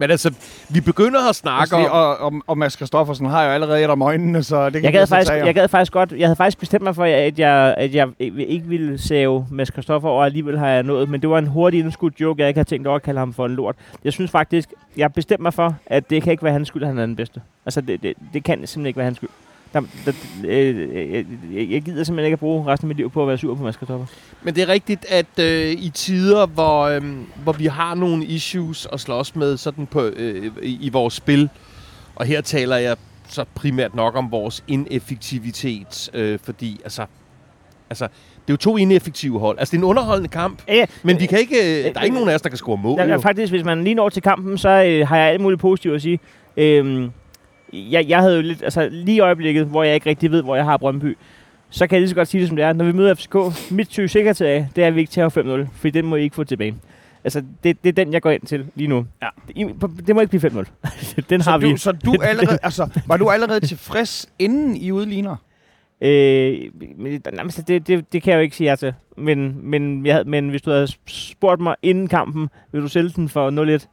Men altså, vi begynder at snakke Altså, om... og, og, og Mads Christoffersen har jo allerede et om øjnene, så det kan Jeg gad, så faktisk, tage. jeg gad faktisk godt, jeg havde faktisk bestemt mig for, at jeg, at jeg ikke ville save Mads Christoffer over, alligevel har jeg nået, men det var en hurtig indskudt joke, jeg ikke havde tænkt over at kalde ham for en lort. Jeg synes faktisk, jeg bestemte mig for, at det kan ikke være hans skyld, at han er den bedste. Altså, det, det, det kan simpelthen ikke være hans skyld. Der, der, øh, jeg, jeg, jeg gider simpelthen ikke at bruge resten af mit liv på at være sur på Mads Christoffer. Men det er rigtigt, at øh, i tider, hvor, øh, hvor vi har nogle issues at slås med sådan på, øh, i, i vores spil, og her taler jeg så primært nok om vores ineffektivitet, øh, fordi altså, altså, det er jo to ineffektive hold. Altså, det er en underholdende kamp, Ja, ja, men vi kan ikke, øh, der er ikke nogen af os, der kan score mål. Jo. faktisk, hvis man lige når til kampen, så øh, har jeg alt muligt positivt at sige. Øhm, jeg, jeg havde jo lidt, altså lige i øjeblikket, hvor jeg ikke rigtig ved, hvor jeg har Brøndby, så kan jeg lige så godt sige det, som det er. Når vi møder FCK, mit sikkerhed af, det er, at vi ikke tager 5-0, for den må I ikke få tilbage. Altså, det, det er den, jeg går ind til lige nu. Ja. På- det må ikke blive 5-0. den så har du, vi. Så du allerede, altså, var du allerede tilfreds, inden I udligner? Øh, men, det, det, det kan jeg jo ikke sige ja til. Men, men, jeg, havde- men hvis du havde spurgt mig inden kampen, vil du sælge den for 0-1,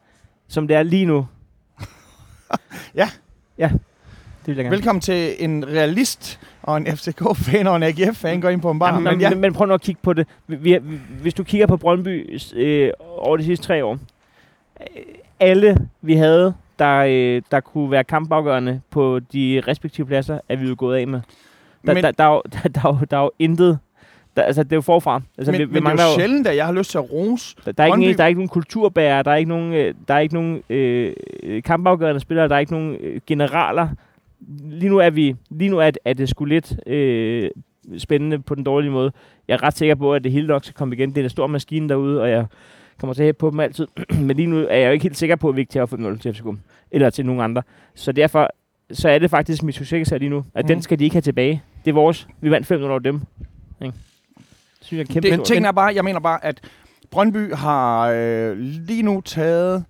som det er lige nu? Ja. Ja, det vil jeg gerne. Velkommen til en realist og en FCK-fan og en AGF-fan går ind på en bar. Ja, men, ja, men, men prøv nu at kigge på det. Vi, vi, hvis du kigger på Brøndby øh, over de sidste tre år, øh, alle vi havde, der, øh, der kunne være kampafgørende på de respektive pladser, er vi jo gået af med. Der, Men- der, der, er der, der, er jo- der er jo intet. Der, altså, det er jo forfra. Altså, men, vi, men vi det er jo sjældent, at jeg har lyst til at rose. der, der, er ikke, der er ikke nogen kulturbærer, der er ikke nogen, øh, der er ikke nogen øh, kampafgørende spillere, der er ikke nogen øh, generaler. Lige nu er vi, lige nu er, det- er det sgu lidt øh, spændende på den dårlige måde. Jeg er ret sikker på, at det hele nok skal komme igen. Det er en stor maskine derude, og jeg kommer til at hæppe på dem altid. Men lige nu er jeg jo ikke helt sikker på, at vi ikke tager for 0 til FCK. Eller til nogen andre. Så derfor så er det faktisk mit succes lige nu. At mm. den Mhm. skal de ikke have tilbage. Det er vores. Vi vandt 5 over dem. Ikke? Synes jeg er kæmpe Det, stort. ting er bare, jeg mener bare, at Brøndby har øh, lige nu taget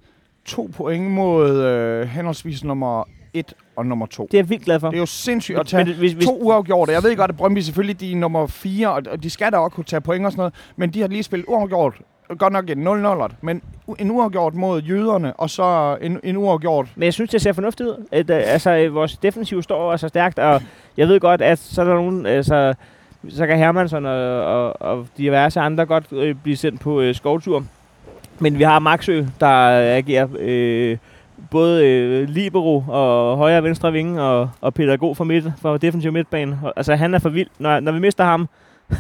to point mod øh, henholdsvis nummer 1 og nummer 2. Det er jeg vildt glad for. Det er jo sindssygt at tage Men hvis, hvis, to uafgjorte. Jeg ved godt, at Brøndby selvfølgelig de er nummer 4, og de skal da også kunne tage point og sådan noget, men de har lige spillet uafgjort. Godt nok en 0-0, men u- en uafgjort mod jøderne, og så en, en uafgjort. Men jeg synes, det ser fornuftigt ud. At, øh, altså, vores defensiv står altså stærkt, og jeg ved godt, at så er der nogen... Altså, så kan Hermansson og, og, og diverse andre godt øh, blive sendt på øh, skovtur. Men vi har Maxø, der agerer øh, både øh, libero og højre og venstre vinge, og, og pædagog for, midt, for defensiv midtbane. Altså, han er for vild. Når, når vi mister ham,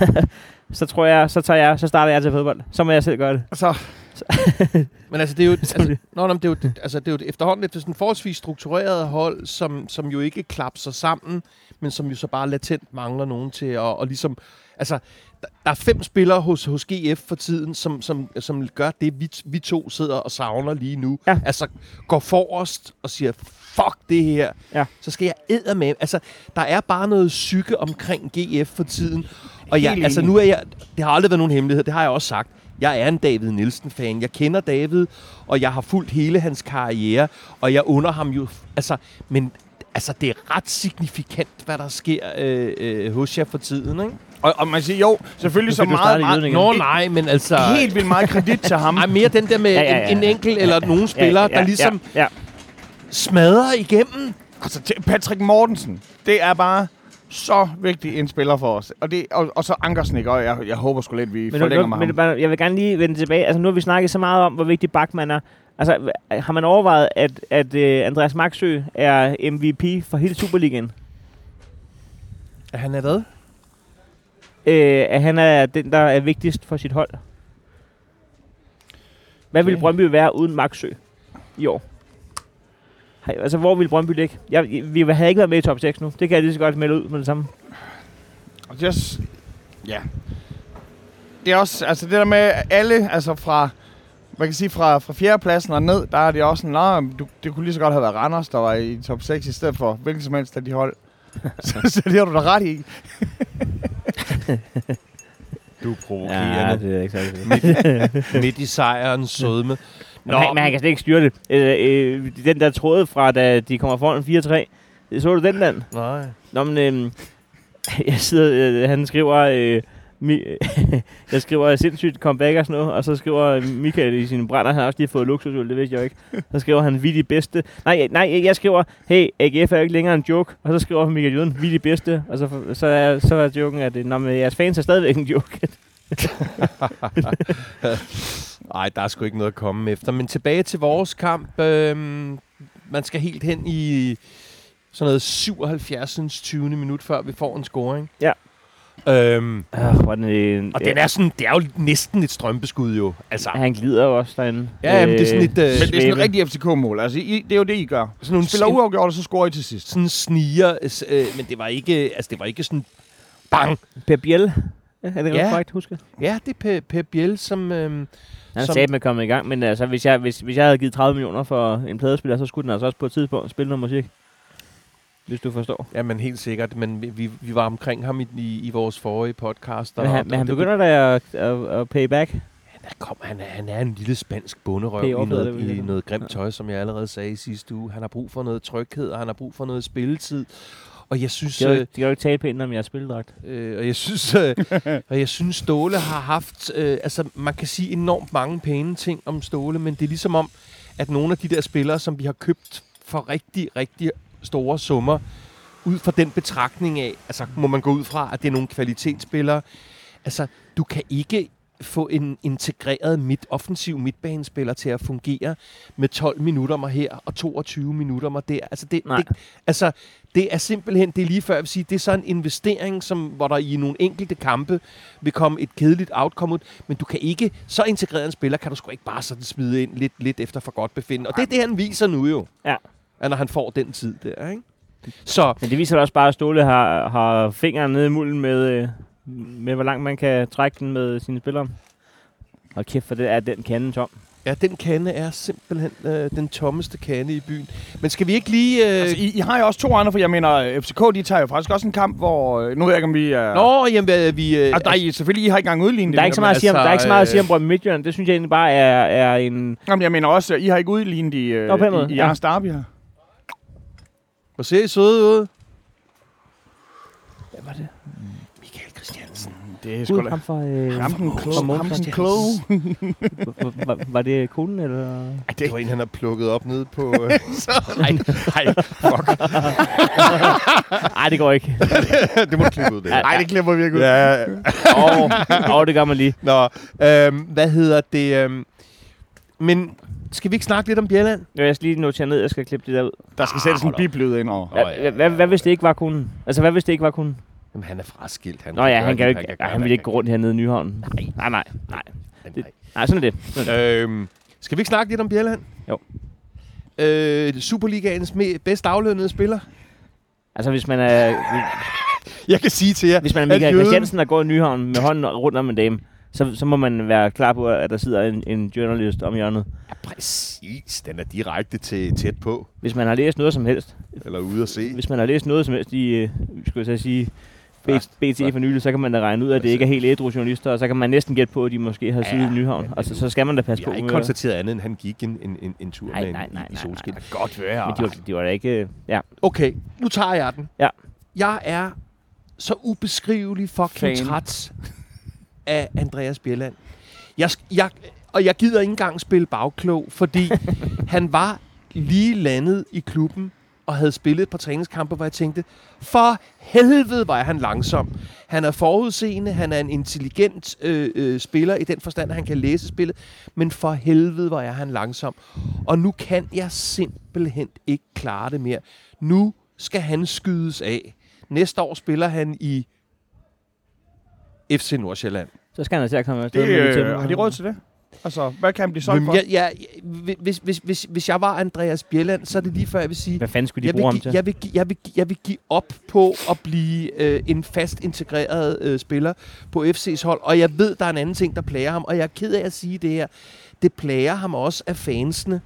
så tror jeg, så, tager jeg, så starter jeg til fodbold. Så må jeg selv gøre det. Så Men altså, det er jo, altså, nå, men det er jo, altså, det er jo efterhånden et sådan forholdsvis struktureret hold, som, som jo ikke klapser sammen, men som jo så bare latent mangler nogen til at og ligesom... Altså, der, der er fem spillere hos, hos GF for tiden, som, som, som gør det, vi, vi to sidder og savner lige nu. Ja. Altså, går forrest og siger, fuck det her. Ja. Så skal jeg æde med. Altså, der er bare noget psyke omkring GF for tiden. Og jeg, Helt altså, nu er jeg... Det har aldrig været nogen hemmelighed, det har jeg også sagt. Jeg er en David Nielsen-fan. Jeg kender David, og jeg har fulgt hele hans karriere, og jeg under ham jo... Altså, men altså, det er ret signifikant, hvad der sker øh, øh, hos jer for tiden, ikke? Og, og man siger, jo, selvfølgelig så meget, meget. Nå nej, men altså... helt vildt meget kredit til ham. Ej, mere den der med Ja, ja, ja. En, en enkelt eller nogle spillere, der ligesom Ja, ja. smadrer igennem. Altså, Patrick Mortensen, det er bare så vigtig en spiller for os. Og, det, og, og så Ankersnik, og jeg, jeg håber sgu lidt, vi Men, forlænger nu, med men ham. jeg vil gerne lige vende tilbage. Altså, nu har vi snakket så meget om, hvor vigtig bakman er. Altså, har man overvejet, at, at uh, Andreas Maxø er MVP for hele Superligaen? Er han er hvad? Uh, at han er den, der er vigtigst for sit hold? Hvad ville Okay. Brøndby være uden Maxø i år? Altså, hvor ville Brøndby ligge? Jeg, vi havde ikke været med i top 6 nu. Det kan jeg lige så godt melde ud med det samme. Og det også, ja. Det er også, altså det der med alle, altså fra, man kan sige fra, fra fjerdepladsen og ned, der er det også sådan, nej, du, det kunne lige så godt have været Randers, der var i top 6 i stedet for hvilken som helst af de hold. så, så det har du da ret i. Du er provokerende. er ikke særlig Midt i sejrens sødme. Nå, men, han, men han kan slet ikke styre det. Øh, øh, den der tråd fra, da de kommer foran 4-3. Så du den, Dan? Nej. Nå, men øh, jeg sidder, øh, han skriver, øh, mi, jeg skriver sindssygt comeback og sådan noget, og så skriver Michael i sine brænder, han har også lige fået luksusøl, det vidste jeg ikke. Så skriver han, vi de bedste. Nej, nej, jeg skriver, hey, AGF er jo ikke længere en joke, og så skriver Michael Jøden, vi er de bedste, og så, så, er, så er joken, at øh, Nå, men jeres fans er stadigvæk en joke. Nej, der er sgu ikke noget at komme efter. Men tilbage til vores kamp. Øhm, man skal helt hen i sådan noget 77. 20. minut, før vi får en scoring. Ja. Øhm, Øh, den, øh, og den er sådan, det er jo næsten et strømpeskud jo. Altså, Han glider jo også derinde. ja, jamen, det er sådan et... Øh, Men det er sådan et rigtigt FCK-mål. Altså, I, det er jo det, I gør. sådan nogle Spiller uafgjort, og så scorer I til sidst. sådan sniger, øh, men det var ikke, altså det var ikke sådan bang. Per Biel. Ja, er det Ja. korrekt, husker? Ja, det er Per, per Biel, som, øhm, Han Som- sagde at komme i gang, men altså, hvis jeg, hvis, hvis jeg havde givet 30 millioner for en pladespiller, så skulle den altså også på et tidspunkt spille noget musik. Hvis du forstår. ja, men helt sikkert, men vi, vi, var omkring ham i, i, i vores forrige podcast. Men han, men han begynder da at, at, at pay back. Han er, kom, han, er, han er en lille spansk bunderøv i noget, det i noget grimt tøj, som jeg allerede sagde i sidste uge. Han har brug for noget tryghed, og han har brug for noget spilletid. Og jeg synes, De kan øh, ikke, de kan jo ikke tale pænt om jeres spildragt. Øh, og jeg synes, øh, og jeg synes Ståle har haft, øh, altså man kan sige enormt mange pæne ting om Ståle, men det er ligesom om, at nogle af de der spillere, som vi har købt for rigtig, rigtig store summer, ud fra den betragtning af, altså må man gå ud fra, at det er nogle kvalitetsspillere. Altså, du kan ikke få en integreret midt, offensiv midtbanespiller til at fungere med 12 minutter mig her og 22 minutter mig der. Altså, det, Nej. det, altså, det er simpelthen, det er lige før jeg vil sige, det er sådan en investering, som, hvor der i nogle enkelte kampe vil komme et kedeligt outcome ud, men du kan ikke, så integreret en spiller, kan du sgu ikke bare sådan smide ind lidt, lidt efter for godt befinde. Og det er det, han viser nu jo. Ja. At når han får den tid der, ikke? Så, Men det viser også bare, at Ståle har, har fingeren nede i mulden med, øh, med, hvor langt man kan trække den med sine spillere. Og kæft, for det er den kande tom. ja, den kande er simpelthen øh, den tommeste kande i byen. Men skal vi ikke lige... Øh, Altså, I, I har jo også to andre, for jeg mener, FCK, de tager jo faktisk også en kamp, hvor... øh, Nu ved jeg ikke, om vi er... Nå, jamen, øh, vi... Øh, Altså, der er, I, selvfølgelig, I har ikke engang udlignet Der er ikke så meget at sige om, altså, der er ikke så meget at sige om øh, Brøndby Midtjylland. Det synes jeg egentlig bare er, er en... Jamen, jeg mener også, I har ikke udlignet i, øh, Nå, i, i ja. jeres derby her. Hvor ser I søde ud? Hvad var det? Det er sgu da... ham fra... Øh, Ham den fra kloge. Ham Mogens. den kloge. var, det konen, eller? Det var en, han har plukket op nede på... Øh, så, nej, nej, fuck. Nej, det går ikke. det må du klippe ud, det. Nej, det klipper virkelig ud. Ja, Åh, oh, oh, det gør man lige. Nå, øhm, hvad hedder det? Øhm, men skal vi ikke snakke lidt om Bjelland? Jeg skal lige notere ned, jeg skal klippe det der ud. Der skal sættes en biblyd ind over. Hvad, hvad, hvad, hvad hvis det ikke var konen? Altså, hvad hvis det ikke var konen? Jamen, han er fraskilt. Han Nå ja, han, kan ikke, han, han vil ikke gå rundt hernede i Nyhavn. Nej, nej, nej. nej. Nej. Nej, sådan er det. Sådan er det. Øhm, skal vi ikke snakke lidt om Bjelland? Jo. Øh, Superligaens bedst aflønnede spiller? Altså, hvis man er, Jeg kan sige til jer, hvis man er Michael Christiansen, der går i Nyhavn med hånden rundt om en dame, så, så må man være klar på, at der sidder en, en journalist om hjørnet. Ja, præcis. Den er direkte til tæt på. Hvis man har læst noget som helst, Eller ude at se. hvis man har læst noget som helst i, øh, skulle jeg sige, BT for nylig, så kan man da regne ud, at det ikke er helt ædru journalister, og så kan man næsten gætte på, at de måske har siddet i Nyhavn. Altså, så skal man da passe Jeg på har ikke konstateret andet, end han gik en, en, en, en tur Nej, med nej, nej, i, i nej, solskin. nej. Godt være. Men de var, de var da ikke... øh, Ja. Okay, nu tager jeg den. Ja. Jeg er så ubeskrivelig fucking Fan. træt af Andreas Bjelland. Jeg, jeg, og jeg gider ikke engang spille bagklog, fordi han var lige landet i klubben og havde spillet et par træningskampe, hvor jeg tænkte, for helvede var han langsom. Han er forudseende, han er en intelligent øh, øh, spiller i den forstand, at han kan læse spillet, men for helvede var jeg han langsom. Og nu kan jeg simpelthen ikke klare det mere. Nu skal han skydes af. Næste år spiller han i FC Nordsjælland. Så skal han altså komme afsted Det, med det øh, til. har de råd til det? Altså, hvad kan han blive solgt Men for? jeg, jeg, hvis, hvis, hvis, hvis jeg var Andreas Bjelland, så er det lige før, jeg vil sige, Hvad fanden skulle de bruge ham til? jeg, vil, jeg, vil, jeg vil give op på at blive øh, en fast integreret øh, spiller på FC's hold. Og jeg ved, der er en anden ting, der plager ham. Og jeg er ked af at sige det her. Det plager ham også, at fansene,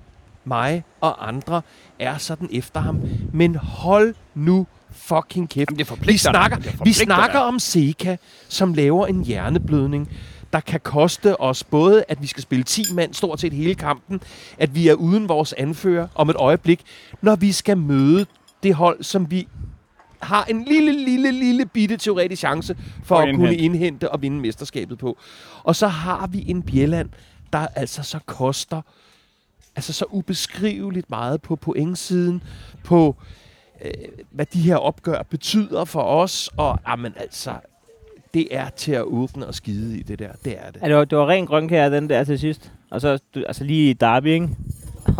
mig og andre, er sådan efter ham. Men hold nu fucking kæft. Jamen, det Vi snakker. Det vi snakker om Seca, som laver en hjerneblødning, der kan koste os både, at vi skal spille 10 mand stort set hele kampen, at vi er uden vores anfører om et øjeblik, når vi skal møde det hold, som vi har en lille, lille, lille bitte teoretisk chance for at kunne indhente. indhente og vinde mesterskabet på. Og så har vi en Bjelland, der altså så koster altså så ubeskriveligt meget på pointsiden, på øh, hvad de her opgør betyder for os, og jamen altså, det er til at åbne og skide i det der, det er det. Ja, det var, det var ren grønkær, den der til sidst. Og så du, altså lige i Derby, ikke?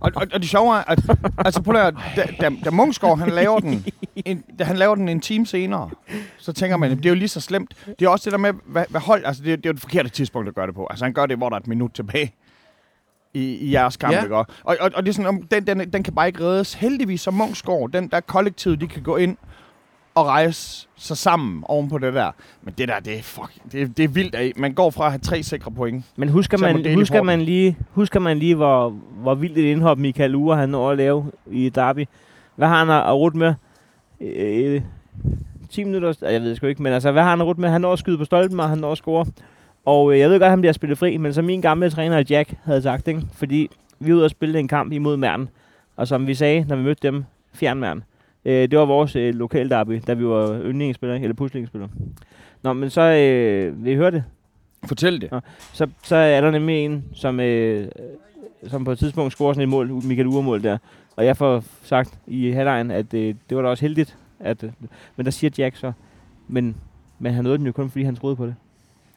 Og, og, og det sjove er, at altså, prøv at, da, da, da Munchsgaard, han laver den, en, da han laver den en time senere, så tænker man, det er jo lige så slemt. Det er også det der med, hvad, hvad hold, altså det, er- det er jo det forkerte tidspunkt at gøre det på. Altså han gør det, hvor der er et minut tilbage i, i jeres kamp, Ja. ikke? Og, og, og det er sådan, om- den, den, den kan bare ikke reddes. Heldigvis som Munchsgaard, den der kollektiv, de kan gå ind og rejse sig sammen oven på det der. Men det der, det er, fuck, det, er- det er vildt. At man går fra at have tre sikre point. Men husker man, husker man lige, husker man lige hvor, hvor vildt et indhop Michael Ure han når at lave i Derby? Hvad har han at, at rute med? Øh, 10 minutter? Jeg ved sgu ikke, men altså, hvad har han at rute med? Han når at skyde på stolpen, og han når at score. Og øh, jeg ved godt, at han bliver spillet fri, men som min gamle træner Jack havde sagt, ikke? fordi vi er ude og spille en kamp imod Mærn. Og som vi sagde, når vi mødte dem, fjern Mærn. Øh, det var vores øh, lokale derby, da vi var yndlingsspillere, eller puslingsspillere. Nå, men så øh, vil I høre det. Fortæl det. Så, så er der nemlig en, som, øh, som på et tidspunkt scorer sådan et mål, Michael Ure-mål der. Og jeg får sagt i halvlejen, at øh, det var da også heldigt. At, øh, men der siger Jack så, men, men han nåede den jo kun, fordi han troede på det.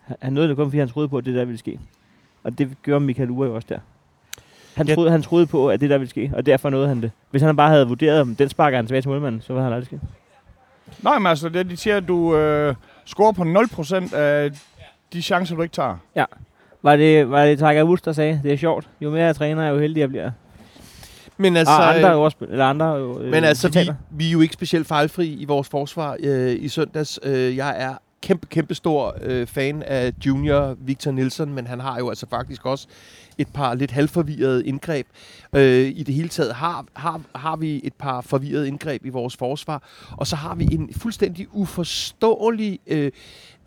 Han, han nåede det kun, fordi han troede på, at det der ville ske. Og det gjorde Michael Ure jo også der. Han, Ja. troede, han troede på, at det der ville ske, og derfor nåede han det. Hvis han bare havde vurderet, om den sparker han tilbage til målmanden, så var han aldrig sket. Nej, men altså, det, de siger, at du øh, scorer på 0% af de chancer, du ikke tager. Var det, var det Tiger Woods, der sagde, det er sjovt. Jo mere jeg træner, jo heldigere jeg bliver. Men Altså, og andre øh, ordspil, eller andre øh, Men altså, vi, vi er jo ikke specielt fejlfri i vores forsvar øh, i søndags. Øh, jeg er kæmpe, kæmpe stor øh, fan af junior Victor Nielsen, men han har jo altså faktisk også et par lidt halvforvirrede indgreb. Øh, I det hele taget har, har, har vi et par forvirrede indgreb i vores forsvar, og så har vi en fuldstændig uforståelig øh,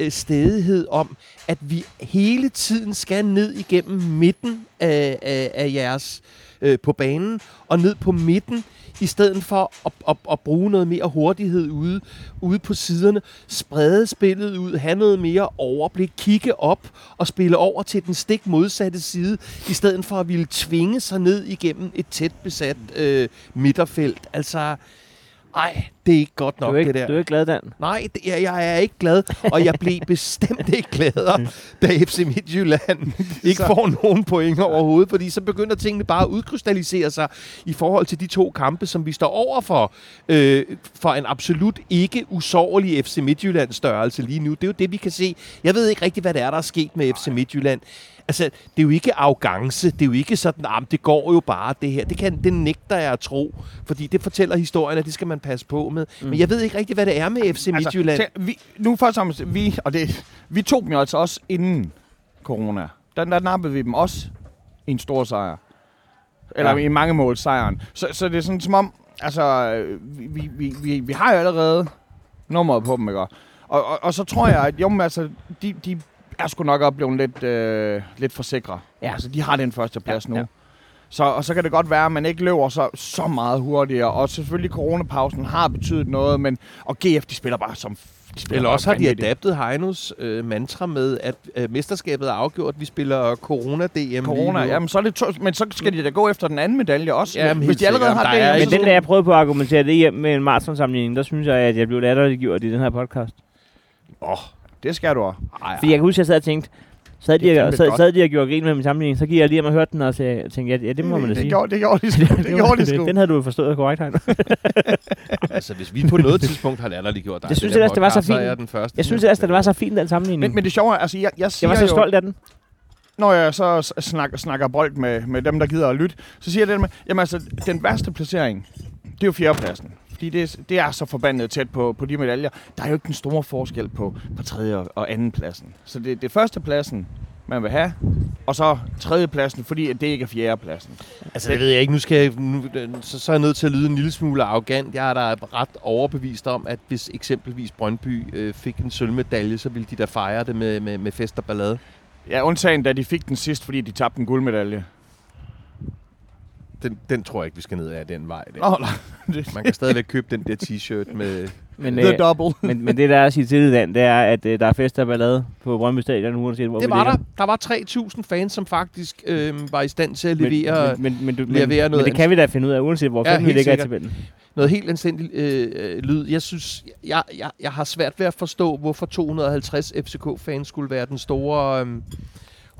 øh stedighed om, at vi hele tiden skal ned igennem midten af, af, af jeres øh, på banen, og ned på midten, i stedet for at, at, at bruge noget mere hurtighed ude, ude på siderne, sprede spillet ud, have noget mere overblik, kigge op og spille over til den stik modsatte side, i stedet for at ville tvinge sig ned igennem et tæt besat øh, midterfelt. Altså, ej, det er ikke godt Du nok, er, ikke, det der. du er ikke glad, Dan. Nej, det, jeg, jeg er ikke glad, og jeg blev bestemt ikke gladere, da FC Midtjylland ikke Så- får nogen point overhovedet, fordi så begynder tingene bare at udkrystallisere sig i forhold til de to kampe, som vi står over for, øh, for en absolut ikke usårlig FC Midtjylland størrelse lige nu. Det er jo det, vi kan se. Jeg ved ikke rigtig, hvad det er, der er sket med FC Midtjylland. Altså, det er jo ikke arrogance. Det er jo ikke sådan, at det går jo bare det her. Det, kan, det nægter jeg at tro, fordi det fortæller historien, at det skal man passe på med. Mm. Men jeg ved ikke rigtig, hvad det er med FC Midtjylland. Altså, tæ- vi, nu først og vi, og det, vi tog dem jo altså også inden corona. Der, der nappede vi dem også en stor sejr. Eller Ja. i mange mål sejren. Så, så det er sådan som om, altså, vi, vi, vi, vi, vi har jo allerede nummeret på dem, ikke? Og, og, og så tror jeg, at jo, men altså, de, de er sgu nok også blevet lidt, øh, lidt for sikre. Ja. Altså, de har den første plads Ja, nu. ja. Så, og så kan det godt være, at man ikke løber så, så meget hurtigere. Og selvfølgelig coronapausen har betydet noget, men og GF, de spiller bare som... De spiller Eller også har de adaptet Heinos øh, mantra med, at øh, mesterskabet er afgjort. Vi spiller Corona-DM Corona, nu. jamen så er det to, men så skal de da gå efter den anden medalje også. Jamen, Hvis de allerede sikkert. har det, er Men den der, jeg prøvede på at argumentere det hjem med en maratonsammenligning, der synes jeg, at jeg blev latterliggjort i den her podcast. Det skal du også. Ej, Fordi jeg kan huske, at jeg sad og tænkte, sad Det er de, og, sad, sad de og gjorde grin med min sammenligning, så gik jeg lige hjem og hørte den, og så jeg tænkte, ja, ja det må man da det, sige. gjorde, det gjorde de sgu. Det, gjorde de sgu. Den havde du jo forstået korrekt, Heino. altså, hvis vi på noget tidspunkt har latterliggjort dig, Jeg synes ellers, det var så fint. jeg den første. Jeg synes det var så fint, den sammenligning. Men, men det sjove er, altså jeg, jeg siger jeg var så jo, stolt af den. når jeg så snakker, snakker bold med, med dem, der gider at lytte, så siger jeg det med, jamen altså, den værste placering, det er jo fjerdepladsen. Fordi det, er- det er så forbandet tæt på, på de medaljer. Der er jo ikke den store forskel på, på tredje og, anden pladsen. Så det, det er førstepladsen, man vil have, og så tredjepladsen, fordi at det ikke er fjerdepladsen. Altså, det ved jeg ikke. Nu skal jeg, nu, så, så er jeg nødt til at lyde en lille smule arrogant. Jeg er da ret overbevist om, at hvis eksempelvis Brøndby øh, fik en sølvmedalje, så ville de da fejre det med, med, med fest og ballade. Ja, undtagen da de fik den sidst, fordi de tabte en guldmedalje. Den, den tror jeg ikke, vi skal ned af den vej. Der. Nå, nej. Man kan stadigvæk købe den der t-shirt med... Men, the øh, double. men, men det, der er at sige til det, Dan, det er, at øh, der er fest og ballade på Brøndby Stadion, uanset hvor Det vi var der. ligger. Der var 3.000 fans, som faktisk øh, var i stand til at levere men, men, men, du, men, levere men, noget det kan vi da finde ud af, uanset hvor Ja, vi ligger i tabellen. noget helt anstændigt øh, øh, lyd. Jeg synes, jeg, jeg, jeg har svært ved at forstå, hvorfor 250 FCK-fans skulle være den store øh,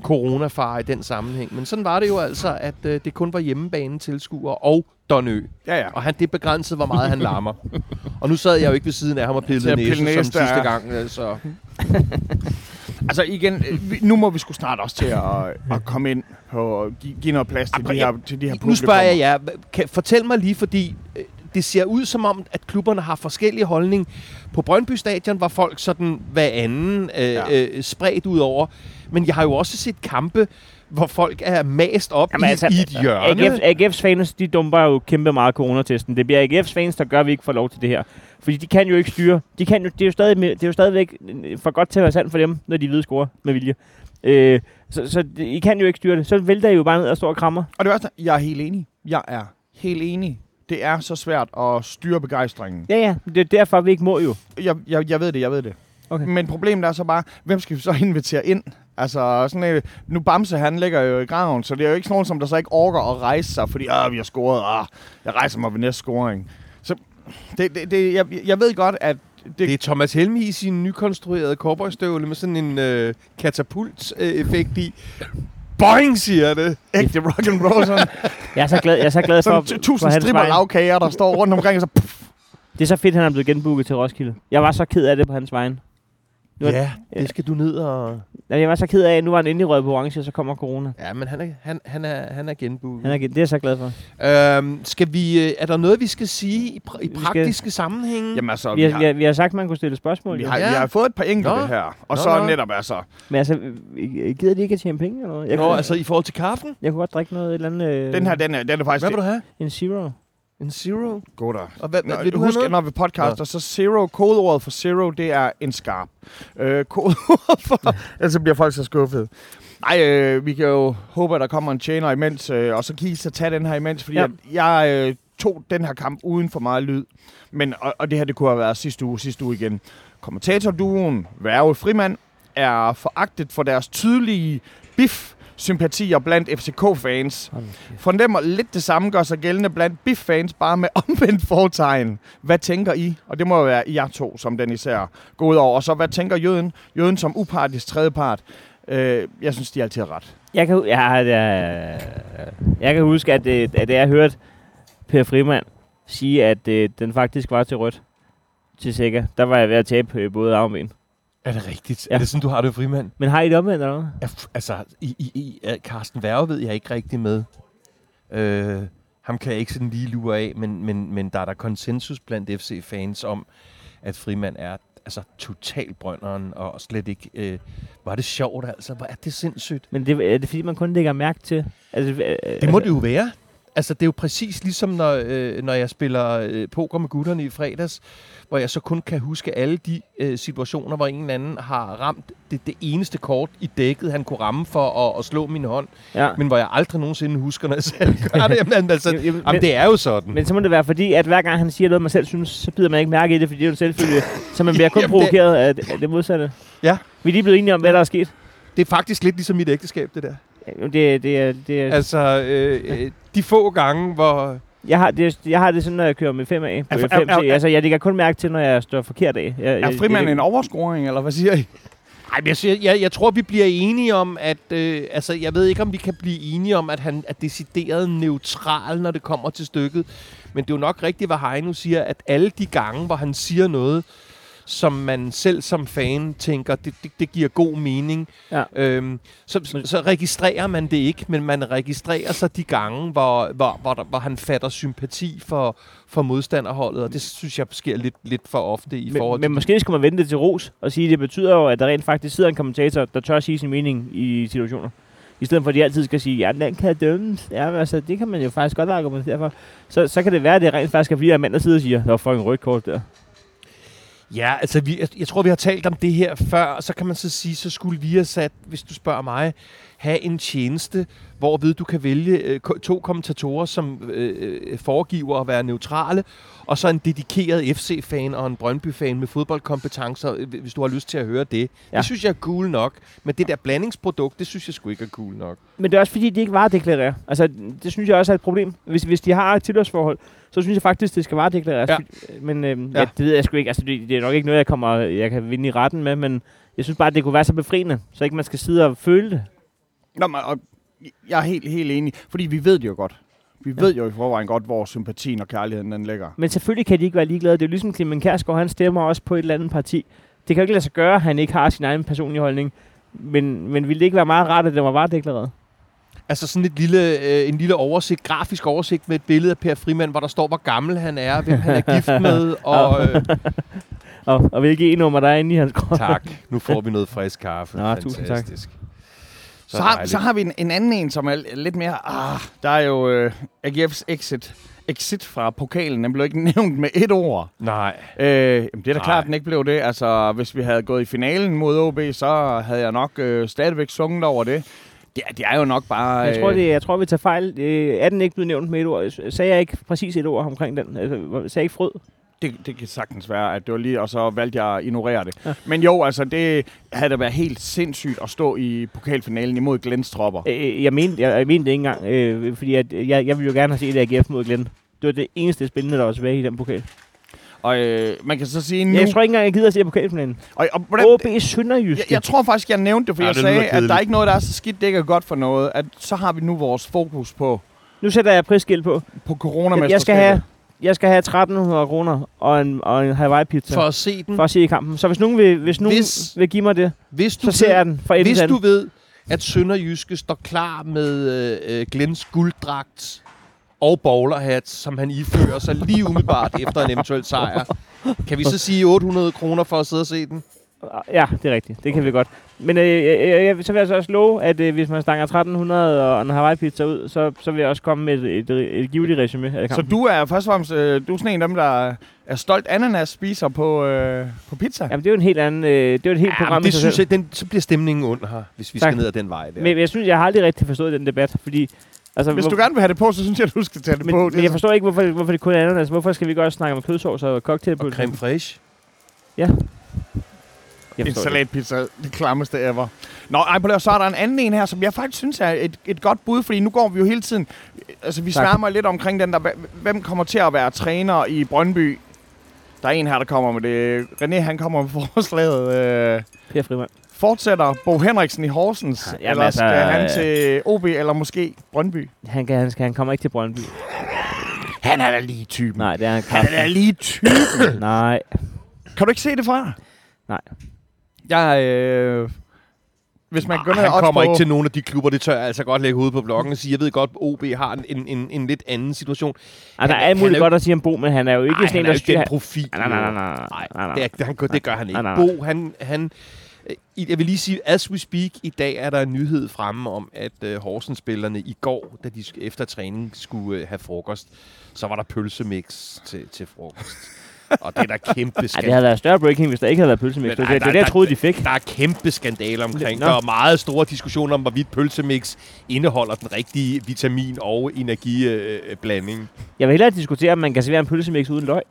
coronafare i den sammenhæng. Men sådan var det jo altså, at øh, det kun var hjemmebane tilskuere og Donø. Ja, ja. Og han, det begrænsede, hvor meget han larmer. og nu sad jeg jo ikke ved siden af ham og pillede næse pille som sidste ja. gang. øh, Så. Altså igen, øh, nu må vi sgu snart også til at, at komme ind på og give, give noget plads til de her, til de her Nu spørger jeg jer, kan, fortæl mig lige, fordi det ser ud som om, at klubberne har forskellige holdning. På Brøndby Stadion var folk sådan hver anden øh, Ja. øh, spredt ud over. Men jeg har jo også set kampe, hvor folk er mast op Jamen i, altså, i et hjørne. AGF, AGF's fans, de dumper jo kæmpe meget coronatesten. Det bliver AGF's fans, der gør, at vi ikke får lov til det her. Fordi de kan jo ikke styre. De kan jo, det, er jo stadig, det er jo stadigvæk øh, for godt til at være sandt for dem, når de ved score med vilje. Øh, så, så det- I kan jo ikke styre det. Så vælter I jo bare ned og står og krammer. Og det værste, jeg er helt enig. Jeg er helt enig. Det er så svært at styre begejstringen. Ja, ja. Det er derfor, vi ikke må jo. Jeg, jeg, jeg ved det, jeg ved det. Okay. Men problemet er så bare, hvem skal vi så invitere ind? Altså, sådan, øh, nu Bamse, han ligger jo i graven, så det er jo ikke sådan nogen, som der så ikke orker at rejse sig, fordi ah, vi har scoret, ah, jeg rejser mig ved næste scoring. Så det, det, det, jeg, jeg ved godt, at det, Det er Thomas Helmi i sin nykonstruerede cowboystøvle med sådan en øh, katapult-effekt i. Boing, siger det. ægte rock and roll, sådan, Jeg er så glad, jeg er så glad for, sådan for tusind hans stripper lavkager, der står rundt omkring, og så puff, Det er så fedt, han er blevet genbooket til Roskilde. Jeg var så ked af det på hans vegne. Nu Ja, det skal du ned og... Ja, Jeg var så ked af, at nu var han endelig røget på orange, og så kommer corona. Ja, men han er, han, han er, han er genbooket. Han er, gen- det er jeg så glad for. Øhm, skal vi, øh, er der noget, vi skal sige i, pra- i skal- praktiske sammenhænge? jamen altså, Vi vi har, vi har, vi har sagt, at man kunne stille spørgsmål. vi har, Ja. vi har fået et par enkelte Nå. her, og Nå, så nå. netop altså, Men altså, øh, gider de ikke at tjene penge eller noget? Jeg, Nå, kunne, altså i forhold til kaffen? jeg kunne godt drikke noget, et eller andet... Øh, den her, den er, den er faktisk Hvad vil du have? En zero. En zero? god der. Og hvad, Nå, vil du husk, når vi podcaster, så zero, kodeordet for zero, det er en skarp. Øh, kodeordet for... ellers så bliver folk så skuffet. Nej, øh, vi kan jo håbe, at der kommer en tjener imens, øh, og så kan I så tage den her imens, fordi Ja. ja. jeg øh, tog den her kamp uden for meget lyd. Men, og, og det her, det kunne have været sidste uge, sidste uge igen. Kommentatorduoen Værge Frimand er foragtet for deres tydelige bif sympatier blandt FCK-fans. Fornemmer lidt det samme gør sig gældende blandt BIF-fans, bare med omvendt fortegn. Hvad tænker I? Og det må jo være jer to, som den især går ud over. Og så hvad tænker Jøden? Jøden som upartisk tredjepart. Øh, jeg synes, de altid har ret. Jeg kan, ja, jeg, jeg kan huske, at, øh, at jeg hørte Per Frimand sige, at øh, den faktisk var til rødt til Sikker. Der var jeg ved at tabe øh, både arm og ben. Er det rigtigt? Ja. Er det sådan, du har det, frimand? Men har I det omvendt, eller hvad? Altså, i, i, i Carsten Værge ved jeg ikke rigtig med. Øh, ham kan jeg ikke sådan lige lure af, men, men, men der er der konsensus blandt FC-fans om, at Frimand er altså total brønderen, og slet ikke... Øh, var det sjovt, altså? Hvor er det sindssygt? Men det, er det fordi, man kun lægger mærke til? Altså, øh, Det må det jo være. Altså, det er jo præcis ligesom, når, øh, når jeg spiller øh, poker med gutterne i fredags, hvor jeg så kun kan huske alle de øh, situationer, hvor en eller anden har ramt det, det eneste kort i dækket, han kunne ramme for at, at slå min hånd, ja. men hvor jeg aldrig nogensinde husker, når jeg selv gør det. Jamen, altså, Jamen, jamen, jamen, det er jo sådan. Men så må det være fordi, at hver gang han siger noget, man selv synes, så bider man ikke mærke i det, fordi det er jo selvfølgelig, så man bliver kun Jamen, provokeret af, af det modsatte. Ja. Vi er lige blevet enige om, hvad der er sket. Det er faktisk lidt ligesom mit ægteskab, det der. Det, det, er, det, er, Altså, øh, øh, de få gange, hvor... jeg, har, det, jeg har det sådan, når jeg kører med 5A på Er- F5C. er- er- Altså, jeg lægger kun mærke til, når jeg står forkert af. Jeg, Er frimand en overscoring, eller hvad siger I? Ej, men jeg, siger, jeg, jeg tror, vi bliver enige om, at... Øh, altså, jeg ved ikke, om vi kan blive enige om, at han er decideret neutral, når det kommer til stykket. Men det er jo nok rigtigt, hvad Heino siger, at alle de gange, hvor han siger noget, som man selv som fan tænker, det, det, det giver god mening, Ja. øhm, så, så, så registrerer man det ikke, men man registrerer så de gange, hvor, hvor, hvor, der, hvor han fatter sympati for, for modstanderholdet, og det synes jeg sker lidt, lidt for ofte i forhold Men, til... men måske skulle man vente det til ros og sige, at det betyder jo, at der rent faktisk sidder en kommentator, der tør sige sin mening i situationer. I stedet for, at de altid skal sige, ja, den kan dømmes. Ja, altså, det kan man jo faktisk godt argumentere for. Så, så kan det være, at det rent faktisk er fordi, at mand der sidder og siger, der var fucking rødt kort der. Ja, altså vi, jeg, jeg tror, vi har talt om det her før, og så kan man så sige, så skulle vi have sat, hvis du spørger mig, have en tjeneste, hvor ved du kan vælge øh, to kommentatorer, som øh, øh, foregiver at være neutrale, og så en dedikeret FC-fan og en Brøndby-fan med fodboldkompetencer, øh, hvis du har lyst til at høre det. Ja. Det synes jeg er cool nok, men det der blandingsprodukt, det synes jeg sgu ikke er cool nok. Men det er også fordi, de ikke varedeklarerer. Altså, det synes jeg også er et problem. Hvis, hvis de har et tilhørsforhold, så synes jeg faktisk, det skal varedeklareres. Ja. Men øhm, ja. Ja. det ved jeg sgu ikke. Altså, det, det er nok ikke noget, jeg, kommer, jeg kan vinde i retten med, men jeg synes bare, at det kunne være så befriende, så ikke man skal sidde og føle det. Nå, men, og jeg er helt, helt enig, fordi vi ved det jo godt. Vi ja. ved jo i forvejen godt, hvor sympatien og kærligheden den ligger. Men selvfølgelig kan de ikke være ligeglade. Det er jo ligesom Clemen Kærsgaard, han stemmer også på et eller andet parti. Det kan jo ikke lade sig gøre, at han ikke har sin egen personlige holdning. Men, men ville det ikke være meget rart, at det var varedeklareret? Altså sådan et lille, øh, en lille oversigt, grafisk oversigt med et billede af Per Frimand, hvor der står, hvor gammel han er, hvem han er gift med, og... Øh, Og, og hvilke e-nummer der er inde i hans krop. Tak. Nu får vi noget frisk kaffe. Nå, tusind tak. Fantastisk. Så, har, så har vi en, en anden en, som er lidt mere... Ah, der er jo øh, AGF's exit, exit fra pokalen. Den blev ikke nævnt med et ord. Nej. Øh, jamen, det er da Nej. klart, den ikke blev det. Altså, hvis vi havde gået i finalen mod OB, så havde jeg nok øh, stadigvæk sunget over det. Ja, det er jo nok bare... Jeg tror, øh, det, jeg tror, vi tager fejl. Øh, er den ikke blevet nævnt med et ord? Sagde jeg ikke præcis et ord omkring den? Altså, sagde jeg ikke frød? Det, det kan sagtens være, at det var lige, og så valgte jeg at ignorere det. Ja. Ja. Men jo, altså, det havde da været helt sindssygt at stå i pokalfinalen imod Glens tropper. Øh, jeg, mente, jeg, jeg mente det ikke engang, øh, fordi at, jeg, jeg ville jo gerne have set AGF mod Glenn. Det var det eneste spændende, der var tilbage i den pokal. Og øh, man kan så sige nu... Jeg tror ikke engang, jeg gider at se pokalfinalen. og, og, hvordan, OB Sønderjysk. jeg, jeg tror faktisk, jeg nævnte det, for Ja, jeg det sagde, at der er ikke noget, der er så skidt, det ikke er godt for noget. At så har vi nu vores fokus på, Nu sætter jeg prisskilt på. på corona Jeg skal have, jeg skal have 1300 kroner og en, og en Hawaii pizza For at se den. for at se kampen. Så hvis nogen vil, hvis nogen Hvis- vil give mig det, Hvis du så ser ved- jeg den fra Hvis du ved, at Sønderjyske står klar med øh, øh, Glens gulddragt og bowlerhat, som han ifører sig lige umiddelbart efter en eventuel sejr, kan vi så sige 800 kroner for at sidde og se den? Ja, det er rigtigt. Det kan vi godt. Men øh, jeg, jeg, jeg, så vil jeg så også love, at øh, hvis man stanger 1300 og en Hawaii pizza ud, så, så vil jeg også komme med et, et, et givetigt resume af Så kampen. du er først og fremmest øh, du er sådan en af dem, der er stolt ananas spiser på, øh, på pizza. Jamen, det er jo en helt anden... Øh, det er jo et helt Ja, program det synes selv. jeg, den, så bliver stemningen ond her, hvis vi Tak. skal ned ad den vej der. Men jeg synes, jeg har aldrig rigtig forstået den debat, fordi... Altså, Hvis hvor- du gerne vil have det på, så synes jeg, at du skal tage det men, på. men jeg forstår ikke, hvorfor, hvorfor det kun er ananas. Hvorfor skal vi godt snakke om kødsovs og cocktailpølse? og creme fraiche. Jeg En det. salatpizza, det klammeste ever. Nå, ej, på det, så er der en anden en her, som jeg faktisk synes er et, et godt bud, fordi nu går vi jo hele tiden, altså vi Tak. sværmer lidt omkring den der, hvem kommer til at være træner i Brøndby? Der er en her, der kommer med det. René, han kommer med forslaget. Øh, Per Frimand. Fortsætter Bo Henriksen i Horsens, Ja, eller altså, skal han øh, til OB, eller måske Brøndby? Han, kan, han, skal, han kommer ikke til Brøndby. Han er da lige typen. Nej, det er han Han er da lige typen. Nej. kan du ikke se det fra? Nej. Jeg, øh, hvis man går ned Han og kommer odds ikke på- til nogen af de klubber, det tør jeg altså godt lægge hovedet på bloggen og sige. Jeg ved godt, at OB har en, en, en, en lidt anden situation. Ah, der Han- er alt han muligt er jo- godt at sige om Bo, men han er jo ikke Nej, sådan en, han er der jo ikke den profil. Nej, nej, nej, nej, nej, nej, nej. Det, er, han, det gør han ikke. Bo, han, han, jeg vil lige sige, as we speak, i dag er der en nyhed fremme om, at uh, Horsens-spillerne i går, da de efter træning skulle uh, have frokost, så var der pølsemix til, til frokost. Og det er der kæmpe Ej, det skandale. havde været større breaking, hvis der ikke havde været pølsemix. Men Det, det, nej, det, jeg troede, de fik. Der er kæmpe skandaler omkring. Nå. Der er meget store diskussioner om, hvorvidt pølsemix indeholder den rigtige vitamin- og energiblanding. Jeg vil hellere diskutere, om man kan servere en pølsemix uden løg.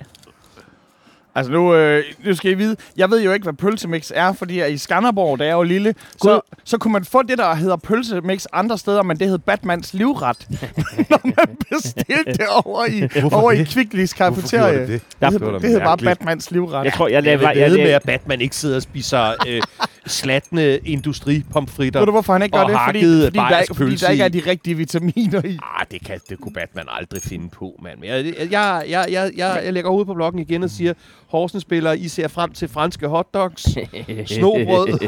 Altså nu, øh, nu skal I vide, jeg ved jo ikke, hvad pølsemix er, fordi i Skanderborg, da jeg var lille, så, så kunne man få det, der hedder pølsemix andre steder, men det hed Batmans livret, når man bestilte det over i, over i Kvicklis kafeterie. Det, det? Der- hed, Det det hed bare. Batmans livret. Jeg tror, jeg Jeg vil Jeg, ved med, jeg, at Batman ikke sidder og spiser øh, slatne industripomfritter. Ved du, hvorfor han ikke gør Og det? Fordi, hakket fordi, der, ikke- fordi der ikke er de rigtige vitaminer i. Ah, det, kan, det kunne Batman aldrig finde på, mand. Men jeg, jeg, jeg, jeg, jeg, jeg, lægger hovedet på blokken igen og siger, Horsens-spillere, I ser frem til franske hotdogs, snobrød.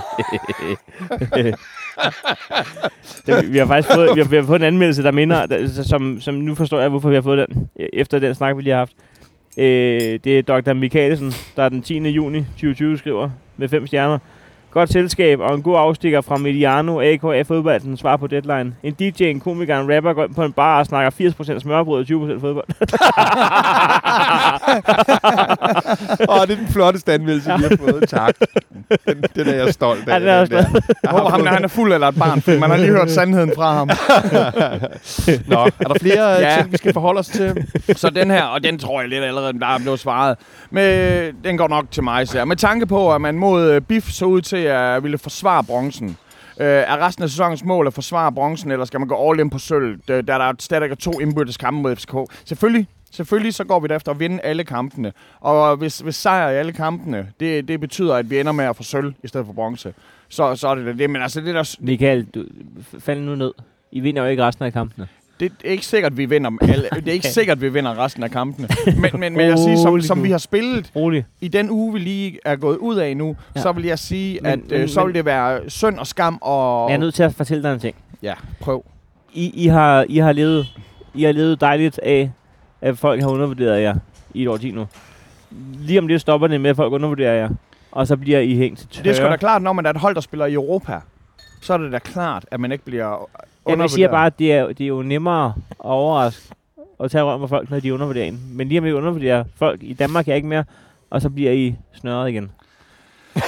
det, vi har faktisk fået, vi har, vi har fået en anmeldelse, der minder, der, som, som nu forstår jeg, hvorfor vi har fået den, efter den snak, vi lige har haft. Øh, det er Dr. Michaelsen, der den 10. juni 2020 skriver med fem stjerner. Godt selskab og en god afstikker fra Mediano, AKF fodbolden, svar på deadline. En DJ, en komiker, en rapper går ind på en bar og snakker 80% smørbrød og 20% fodbold. Åh, det er den flotteste anmeldelse, vi har fået. Tak. Den, den er jeg stolt af. Ja, den er også der. Jeg håber, ham, han er fuld eller et barn, for man har lige hørt sandheden fra ham. Nå, er der flere Ja. ja. ting, vi skal forholde os til? Så den her, og den tror jeg lidt allerede, der er blevet svaret. Men den går nok til mig, så Med tanke på, at man mod øh, BIF så ud til at ville forsvare bronzen. Øh, er resten af sæsonens mål at forsvare bronzen, eller skal man gå all in på sølv, da der er stadig to indbyrdes kampe mod FCK? Selvfølgelig, selvfølgelig så går vi efter at vinde alle kampene. Og hvis, hvis sejr i alle kampene, det, det betyder, at vi ender med at få sølv i stedet for bronze. Så, så er det det. Men altså, det der, Michael, du, fald nu ned. I vinder jo ikke resten af kampene det er ikke sikkert, vi vinder alle. Det er ikke sikkert, vi vinder resten af kampene. Men, men, men jeg siger, som, som vi har spillet Rolig. i den uge, vi lige er gået ud af nu, Ja. så vil jeg sige, Men- at men- øh, så men- vil det være synd og skam og... Men jeg er nødt til at fortælle dig en ting. Ja, prøv. I, I, har, I, har levet, I har levet dejligt af, at folk har undervurderet jer i et årti nu. Lige om det stopper det med, at folk undervurderer jer. Og så bliver I hængt til tørre. Det er sgu da klart, når man er et hold, der spiller i Europa, så er det da klart, at man ikke bliver Jamen, jeg siger bare, at det er, det er jo nemmere at overraske og tage røven på folk, når de undervurderer en. Men lige om I undervurderer folk i Danmark er ikke mere, og så bliver I snørret igen.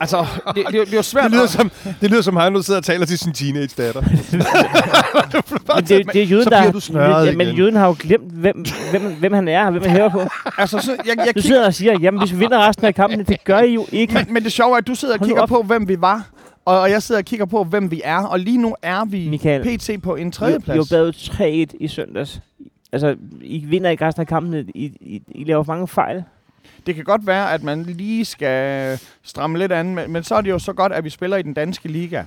Altså, det, det, det er jo svært Det lyder, at- som, det lyder som, han nu sidder og taler til sin teenage-datter. Men det, det er jøden, så der... bliver du snørret ja, men igen. jøden har jo glemt, hvem, hvem, hvem han er, og hvem han hører på. Altså, så, jeg, jeg Du kigger, sidder og siger, jamen hvis vi vinder resten af kampen, det gør I jo ikke. men, men det sjove er, at du sidder og kigger op. på, hvem vi var. Og, og jeg sidder og kigger på, hvem vi er. Og lige nu er vi Michael, PT på en I, I tredjeplads. var bagud 3-1 i søndags. Altså, I vinder ikke resten af kampen. I, I, I laver mange fejl. Det kan godt være, at man lige skal stramme lidt an, men, men så er det jo så godt, at vi spiller i den danske liga.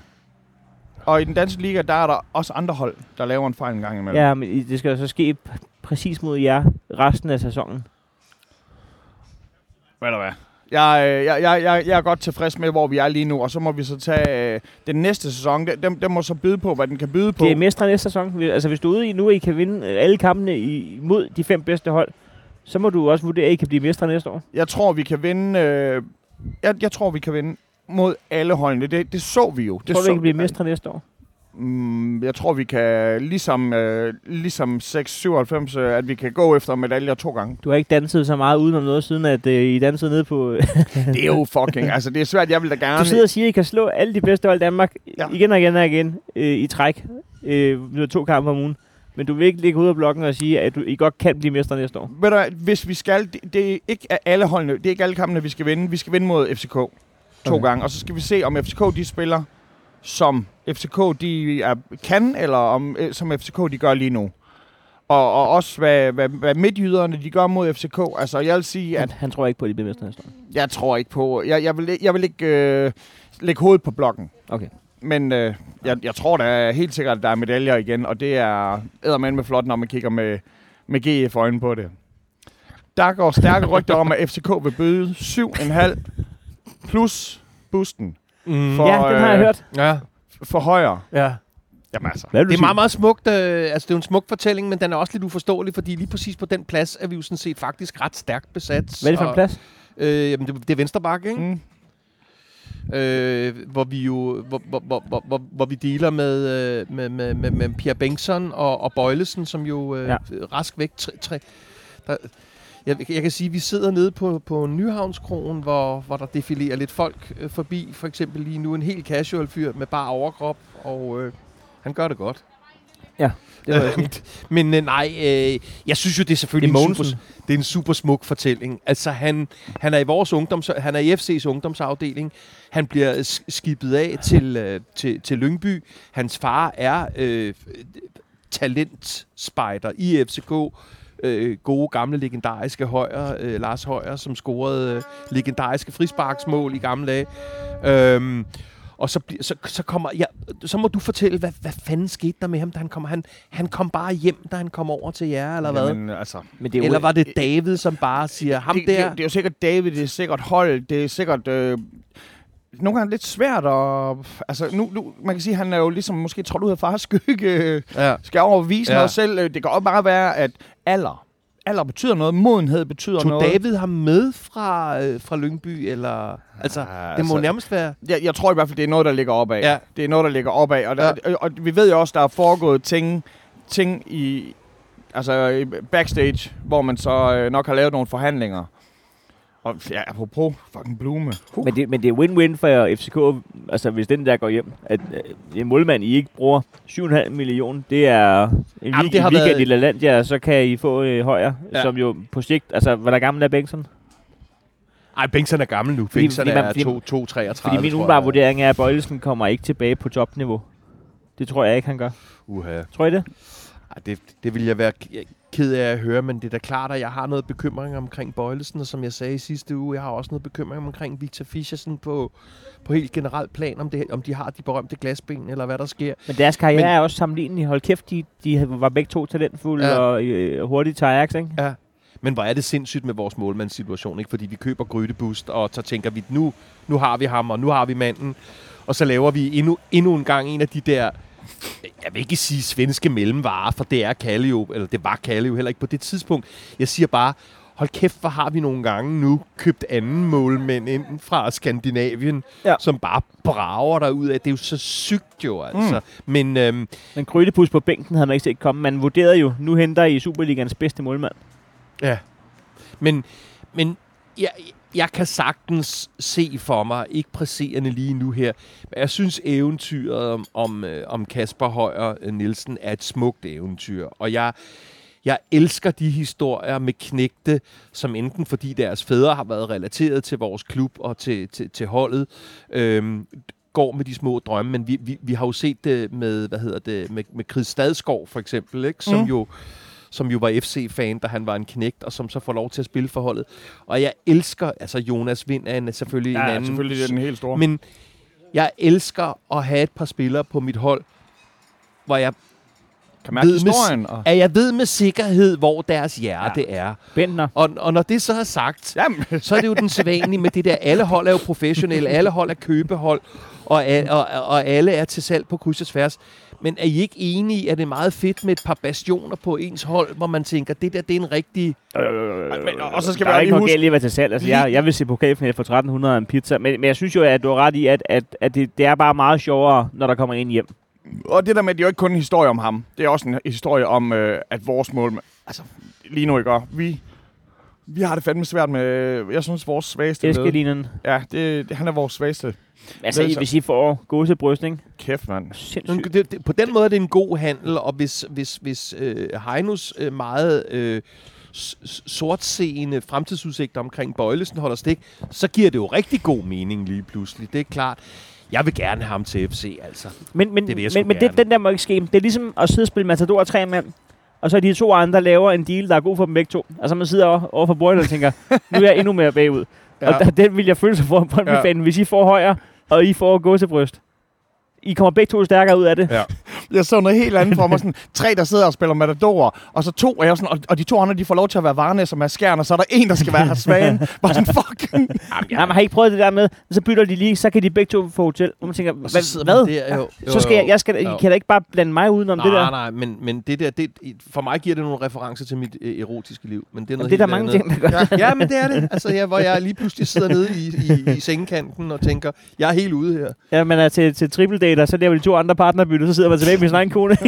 Og i den danske liga, der er der også andre hold, der laver en fejl en gang imellem. Ja, men det skal jo så ske præcis mod jer resten af sæsonen. Ved du hvad? Jeg, øh, jeg, jeg, jeg, jeg er godt tilfreds med, hvor vi er lige nu, og så må vi så tage øh, den næste sæson. Den, den, den må så byde på, hvad den kan byde på. Det er mestre næste sæson. Altså, hvis du er ude i nu, at I kan vinde øh, alle kampene i, mod de fem bedste hold, så må du også vurdere, at I kan blive mestre næste år. Jeg tror, vi kan vinde... Øh, jeg, jeg tror, vi kan vinde mod alle holdene. Det, det så vi jo. Det Tror du, så I kan blive mestre næste år? Mm, jeg tror, vi kan, ligesom, øh, ligesom 6-97, øh, at vi kan gå efter medaljer to gange. Du har ikke danset så meget udenom noget, siden at øh, I dansede nede på... Det er jo fucking... altså, det er svært. Jeg vil da gerne... du sidder og siger, at I kan slå alle de bedste hold i Danmark Ja. igen og igen og igen øh, i træk. Øh, med to kampe om ugen. Men du vil ikke ligge ud af blokken og sige, at du, I godt kan blive mestre næste år. Ved du, hvis vi skal... Det, det er ikke alle holdene. Det er ikke alle kampene, vi skal vinde. Vi skal vinde mod FCK to Okay. gange. Og så skal vi se, om FCK de spiller, som FCK de er, kan, eller om, øh, som FCK de gør lige nu. Og, og også, hvad, hvad, hvad midtjyderne de gør mod FCK. Altså, jeg vil sige, at Han, han tror ikke på, at I bliver mestre næste år. jeg tror ikke på... Jeg, jeg vil, jeg vil ikke øh, lægge hovedet på blokken. Okay. Men øh, jeg, jeg tror da helt sikkert, at der er medaljer igen, og det er eddermand med flot, når man kigger med, med GF øjne på det. Der går stærke rygter om, at FCK vil bøde 7,5 plus boosten Mm. For, ja, den har jeg øh, hørt. Ja, for højre. ja. Jamen altså. Hvad Det er sige? meget, meget smukt. Øh, altså, det er jo en smuk fortælling, men den er også lidt uforståelig, fordi lige præcis på den plads er vi jo sådan set faktisk ret stærkt besat. Hvad er det for en plads? Øh, jamen, det, det er venstre bakke, ikke? Mm. øh, hvor vi jo hvor, hvor, hvor, hvor, hvor, hvor vi deler med, øh, med, med, med, med Pierre Bengtsson og, og Bøjlesen, som jo øh. Ja. rask væk. Tre, tre, der, jeg, jeg kan sige, at vi sidder nede på, på Nyhavnskroen, hvor, hvor der defilerer lidt folk øh, forbi. For eksempel lige nu en helt casual fyr med bare overkrop, og øh, han gør det godt. Det var sige. Men øh, nej, øh, jeg synes jo, det er selvfølgelig Det er en super, det er en super smuk fortælling. Altså, han, han er i vores ungdoms, han er i FC's ungdomsafdeling. Han bliver sk- skibet af til, øh, til, til Lyngby. Hans far er øh, talentspejder i FCK. Øh, gode, gamle, legendariske Højer, øh, Lars Højer, som scorede øh, legendariske frisparksmål i gamle dage. Øhm, og så, så, så kommer ja, så må du fortælle, hvad, hvad fanden skete der med ham, da han kom? Han, han kom bare hjem, da han kom over til jer, eller hvad? Jamen, altså. Men det er jo, Eller var det David, som bare siger, ham det, der... Det, det, er jo sikkert David, det er sikkert hold, det er sikkert... Øh, nogle gange lidt svært at... Altså, nu, nu, man kan sige, at han er jo ligesom måske trådt ud af fars skygge, ja. skal overvise Ja. noget selv. Øh, Det kan også bare være, at alder, alder betyder noget, modenhed betyder Tog noget. David ham med fra, øh, fra Lyngby, eller... Altså, Ja, det må altså- nærmest være... Jeg, jeg tror i hvert fald, det er noget, der ligger opad. Ja. Det er noget, der ligger opad. Og, der, Ja. og, og vi ved jo også, der er foregået ting, ting i, altså backstage, hvor man så øh, nok har lavet nogle forhandlinger. Og ja, apropos fucking Blume. Uh. men, det, men det er win-win for FCK, altså hvis den der går hjem. At øh, en målmand, I ikke bruger 7,5 millioner, det er en, Jamen, Jamen, det har weekend været- i LaLandia, så kan I få øh, højere, Ja. som jo på sigt, altså hvor der gammel er Bengtsson? Ej, Bengtsson er gammel nu. Fordi- Bengtsson fordi er fordi- 2-33, Fordi min umiddelbare vurdering er, at Bøjlesen kommer ikke tilbage på topniveau. Det tror jeg ikke, han gør. Uha. Tror I det? Ej, det, det vil jeg være ked af at høre, men det er da klart, at jeg har noget bekymring omkring Bøjlesen, og som jeg sagde i sidste uge, jeg har også noget bekymring omkring Victor Fischersen på, på helt generelt plan, om, det, om de har de berømte glasben, eller hvad der sker. Men deres karriere Men- er også sammenlignelig. Hold kæft, de, de var begge to talentfulde Ja. ja. og øh, hurtige til Ajax, ikke? Ja. Men hvor er det sindssygt med vores målmandssituation, ikke? Fordi vi køber Grydebust, og så tænker vi, nu, nu har vi ham, og nu har vi manden. Og så laver vi endnu, endnu en gang en af de der, jeg vil ikke sige svenske mellemvarer, for det er Kallio, eller det var Kallio heller ikke på det tidspunkt. Jeg siger bare, hold kæft, hvor har vi nogle gange nu købt anden målmænd ind fra Skandinavien, ja. Som bare brager der ud af. Det er jo så sygt jo, altså. Mm. Men øhm, Men Grydepus på bænken havde man ikke set komme. Man vurderede jo, nu henter I Superligans bedste målmand. Ja. Men, men ja, jeg kan sagtens se for mig, ikke presserende lige nu her, men jeg synes eventyret om, om, øh, om Kasper Højer øh, Nielsen er et smukt eventyr. Og jeg, jeg elsker de historier med knægte, som enten fordi deres fædre har været relateret til vores klub og til, til, til holdet, øhm, går med de små drømme, men vi, vi, vi har jo set det med, hvad hedder det, med, med Chris Stadskov for eksempel, ikke? som Mm. jo som jo var FC-fan, da han var en knægt, og som så får lov til at spille for holdet. Og jeg elsker, altså Jonas Vind er en, selvfølgelig en Ja, anden. selvfølgelig det er den helt store. Men jeg elsker at have et par spillere på mit hold, hvor jeg, kan mærke ved med- historien. Og... at jeg ved med sikkerhed, hvor deres hjerte ja. er. Bentner. Og, og når det så er sagt, Jamen, så er det jo den sædvanlige med det der, alle hold er jo professionelle, alle hold er købehold, og, og, og alle er til salg på kryds og tværs. Men er I ikke enige i, at det er meget fedt med et par bastioner på ens hold, hvor man tænker, det der, det er en rigtig... men- og så skal der vi er ikke lige noget huske- at være til salg. Altså, jeg, jeg vil se pokalfinale for 1300 og en pizza. Men, men jeg synes jo, at du har ret i, at, at, at det, det er bare meget sjovere, når der kommer en hjem. Og det der med, at det er jo ikke kun en historie om ham. Det er også en historie om, øh, at vores mål... Altså, lige nu ikke vi, vi har det fandme svært med... Jeg synes, vores svageste Eskelinen. Ja, det, det, han er vores svageste. Altså, så- hvis I får gode til bryst, ikke? Kæft, mand. Sindssygt. Det, det, på den måde er det en god handel, og hvis, hvis, hvis øh, Heinos øh, meget øh, sortseende fremtidsudsigter omkring Bøjlesen holder stik, så giver det jo rigtig god mening lige pludselig. Det er klart. Jeg vil gerne have ham til FC, altså. Men, men, Det vil jeg men, men det, den der må ikke ske. Det er ligesom at sidde og spille Matador tre mand, og så de to andre laver en deal, der er god for dem begge to. Altså man sidder over, over for bordene og tænker, nu er jeg endnu mere bagud. Ja. Og der, den vil jeg føle sig for en Ja. fan, hvis I får højere, og I får gå til bryst. I kommer begge to stærkere ud af det. Ja. Jeg så noget helt andet for mig. Sådan, tre, der sidder og spiller Matador, og så to, og, jeg er sådan, og, og de to andre, de får lov til at være Varnes og Mads Skjern, og så er der en, der skal være her Svagen. Bare sådan, fuck. Jamen, Nej, man har ikke prøvet det der med, så bytter de lige, så kan de begge to få hotel. Og man tænker, Og så hvad? Der, jo, jo, Så skal jeg, jeg skal, I Jo. kan da ikke bare blande mig udenom nej, det der. nej, men, men det der, det, for mig giver det nogle referencer til mit øh, erotiske liv. Men det er, Jamen, noget det er der mange andet. ting, der gør. Ja, ja, men det er det. Altså, ja, hvor jeg lige pludselig sidder nede i, i, i sengekanten og tænker, jeg er helt ude her. Ja, man er til, til triple date, og så laver de to andre partnerbytte, så sidder man tilbage med sin egen kone.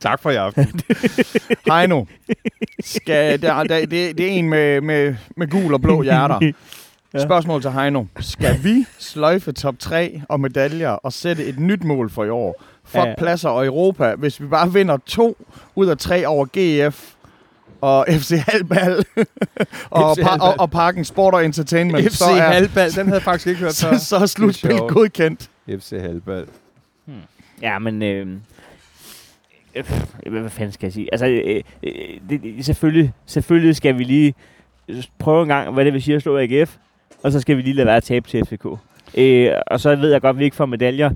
Tak for i aften. Heino. Skal, der, der, det, det er en med, med, med gul og blå hjerter. Ja. Spørgsmål til Heino. Skal vi sløjfe top 3 og medaljer og sætte et nyt mål for i år? Fuck Ja. ja. pladser og Europa, hvis vi bare vinder to ud af tre over GF og FC Halbal og, FC og, og Parken Sport og Entertainment, FC så er, Halbal, den havde jeg faktisk ikke hørt før. så, så er slutspil godkendt. FC Halbal. Ja, men... Øh, øh, hvad, fanden skal jeg sige? Altså, øh, øh, det, selvfølgelig, selvfølgelig skal vi lige prøve en gang, hvad det vil sige at slå AGF, og så skal vi lige lade være at tabe til FCK. Øh, og så ved jeg godt, at vi ikke får medaljer,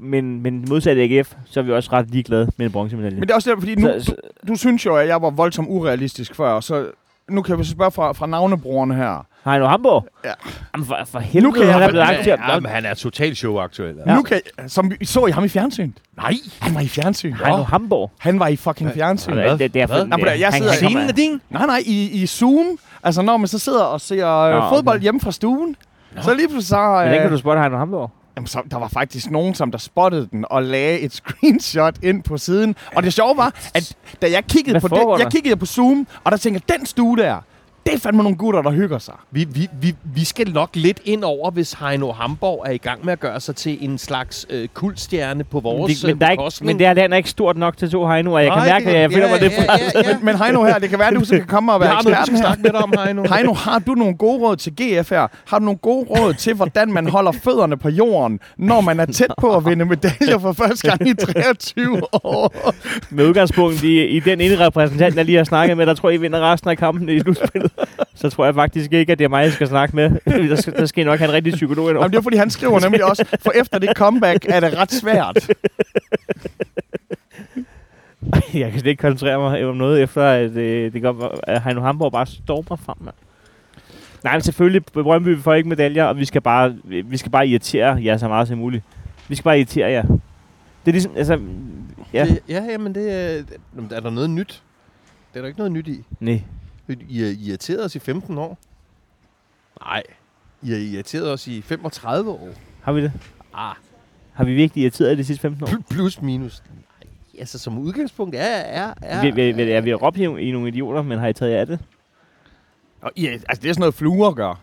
men, men modsat AGF, så er vi også ret ligeglade med en bronzemedalje. Men det er også der, fordi nu, så, du synes jo, at jeg var voldsomt urealistisk før, så nu kan vi så spørge fra, fra navnebrugerne her. Heino Hamburg? Ja. Jamen, for, for helvede, kan jeg han er fa- blevet Ja, aktiv. Ja, men han er totalt showaktuel. Ja. Nu kan, som vi så I ham i fjernsyn. Nej. Han var i fjernsyn. Heino Hamburg? Han var i fucking fjernsyn. Ja, det, det, er for, Hvad? Nå, men jeg sidder- han er din. Nej, nej, i, i Zoom. Altså, når man så sidder og ser øh, okay. fodbold hjemme fra stuen, så lige pludselig så... Hvordan kan Øh, du spotte Heino Hamburg? Jamen, så, der var faktisk nogen, som der spottede den og lagde et screenshot ind på siden. Og det sjove var, at da jeg kiggede Hvad på det, jeg kiggede på Zoom, og der tænkte jeg, den stue der, det er fandme nogle gutter, der hygger sig. Vi, vi, vi, vi skal nok lidt ind over, hvis Heino Hamborg er i gang med at gøre sig til en slags øh, kultstjerne på vores det, men, der er ikke, men det er, den er ikke stort nok til to Heino, og jeg kan Nej, mærke, det- at jeg føler mig ja, lidt ja, ja, ja. Men, men Heino her, det kan være, at du så kan komme og være har skal her. snakke med dig om, Heino. Heino, har du nogle gode råd til GF her? Har du nogle gode råd til, hvordan man holder fødderne på jorden, når man er tæt på at vinde medaljer for første gang i 23 år? Med udgangspunkt i, i den ene repræsentant, jeg lige har snakket med, der tror jeg, I vinder resten af kampen i slutspillet. Så tror jeg faktisk ikke, at det er mig, jeg skal snakke med. Der skal, der skal nok have en rigtig psykolog ind Jamen, det er fordi, han skriver nemlig også, for efter det comeback er det ret svært. Jeg kan slet ikke koncentrere mig om noget, efter at øh, det går, at Heino Hamburg bare stormer frem, mand. Nej, men selvfølgelig, Brøndby får ikke medaljer, og vi skal bare, vi skal bare irritere jer så meget som muligt. Vi skal bare irritere jer. Det er ligesom, altså... Ja. Det, ja, ja, men det er... Jamen, Er der noget nyt? Det er der ikke noget nyt i. Nej. I har irriteret os i 15 år. Nej. I har irriteret os i 35 år. Har vi det? Ah, Har vi virkelig irriteret jer de sidste 15 år? pl- plus minus. Nej, altså som udgangspunkt er... er, er Vi, vi, vi, er vi råbt i, i nogle idioter, men har I taget jer af det? Og, ja, altså, det er sådan noget, fluer gør.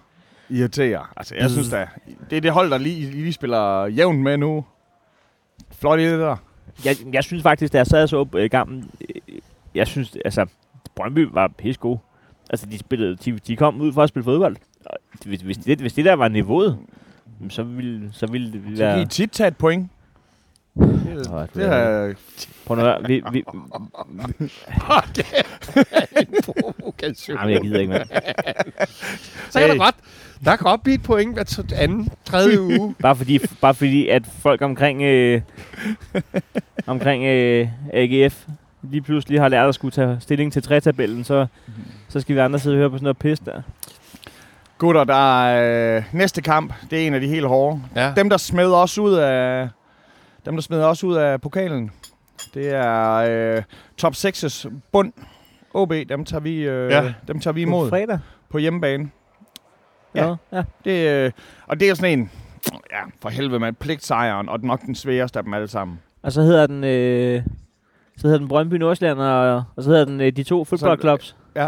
Irriterer. Altså, jeg synes da, det er det hold, der lige, lige spiller jævnt med nu. Flot i det der. Jeg, jeg synes faktisk, da jeg sad og så øh, kampen, øh, jeg synes, altså, Brøndby var pisse gode. Altså, de, spillede, de, de kom ud for at spille fodbold. Og Hvis, hvis, det, hvis det der var niveauet, så ville, så ville det Så kan I være... tit tage et point. Det, det er, Prøv nu at vi, vi, Provokation. jamen, jeg gider ikke mere. Så Hey. der godt, der kan blive et point hver anden, tredje uge. Bare fordi, bare fordi at folk omkring, øh, omkring øh, AGF lige pludselig har lært at skulle tage stilling til tretabellen, så, så skal vi andre sidde og høre på sådan noget pis der. gutter, der er øh, næste kamp. Det er en af de helt hårde. Ja. Dem, der smed os ud af, dem, der smed os ud af pokalen, det er øh, top 6's bund. OB, dem tager vi, øh, Ja. dem tager vi På imod fredag. på hjemmebane. Ja. Ja. ja. Det, øh, og det er sådan en, ja, for helvede med pligtsejren, og nok den sværeste af dem alle sammen. Og så hedder den, øh, så hedder den Brøndby Nordsjælland, og, og så hedder den øh, de to fodboldklubs. Ja,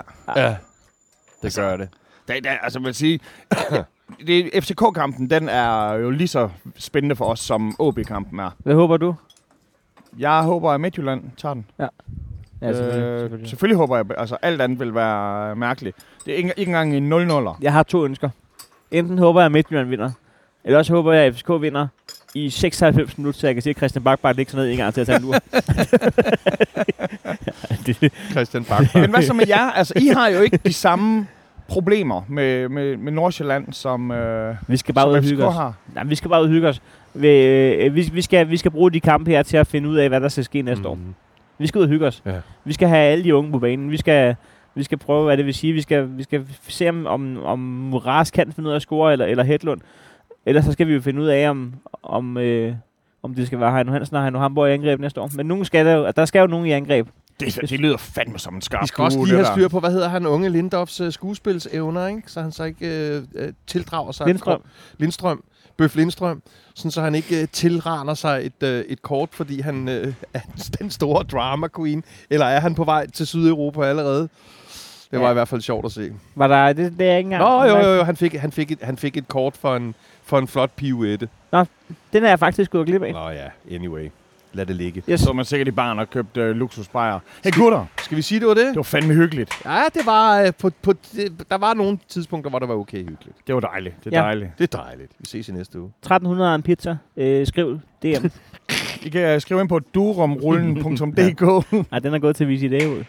det gør det. Det, det, altså, vil sige, det, FCK-kampen, den er jo lige så spændende for os, som OB-kampen er. Hvad håber du? Jeg håber, at Midtjylland tager den. Ja, selvfølgelig, øh, selvfølgelig. selvfølgelig håber jeg, altså alt andet vil være mærkeligt. Det er ikke, ikke engang en 0-0'er. Jeg har to ønsker. Enten håber jeg, at Midtjylland vinder, eller også håber jeg, at FCK vinder i 96 minutter, så jeg kan se, at Christian Bak bare ligger ned en gang til at tage en lur. Christian Bak. Men hvad så med jer? Altså, I har jo ikke de samme problemer med, med, med Nordsjælland, som, øh, vi skal bare ud og hygge os. har. Nej, vi skal bare ud og hygge os. Vi, øh, vi, vi, skal, vi skal bruge de kampe her til at finde ud af, hvad der skal ske næste mm. år. Mm. Vi skal ud og hygge os. Ja. Vi skal have alle de unge på banen. Vi skal, vi skal prøve, hvad det vil sige. Vi skal, vi skal se, om, om, om Muras kan finde ud af at score, eller, eller Hedlund. Ellers så skal vi jo finde ud af, om, om, øh, om det skal være Heino Hansen og Heino Hamburg i angreb næste år. Men nogen skal der, jo, der skal jo nogen i angreb. Det, det lyder fandme som en skarp Vi skal også lige have styr på, hvad hedder han, unge Lindorfs uh, skuespilsevner, ikke? Så han så ikke øh, øh, tildrager sig... Lindstrøm. Lindstrøm. Bøf Lindstrøm. Sådan så han ikke øh, tilraner sig et, øh, et kort, fordi han øh, er den store drama queen. Eller er han på vej til Sydeuropa allerede? Det var Ja. i hvert fald sjovt at se. Var der, det, det er ikke engang. Nå, jo, jo, jo. Han fik, han fik, et, han fik et kort for en, for en flot pirouette. Den er jeg faktisk gået glip af. Nå ja, anyway. Lad det ligge. Yes. Så man sikkert i barn og købt øh, luksusbajer. Hey gutter, Skal vi sige, det var det? det var fandme hyggeligt. Ja, det var øh, på, på, det, der var nogle tidspunkter, hvor det var okay hyggeligt. Det var dejligt. Det er Ja. dejligt. Det er dejligt. Vi ses i næste uge. 1300 er en pizza. Øh, skriv DM. I kan øh, skrive ind på durumrullen.dk. Nej, den er gået til Visi Dage ud.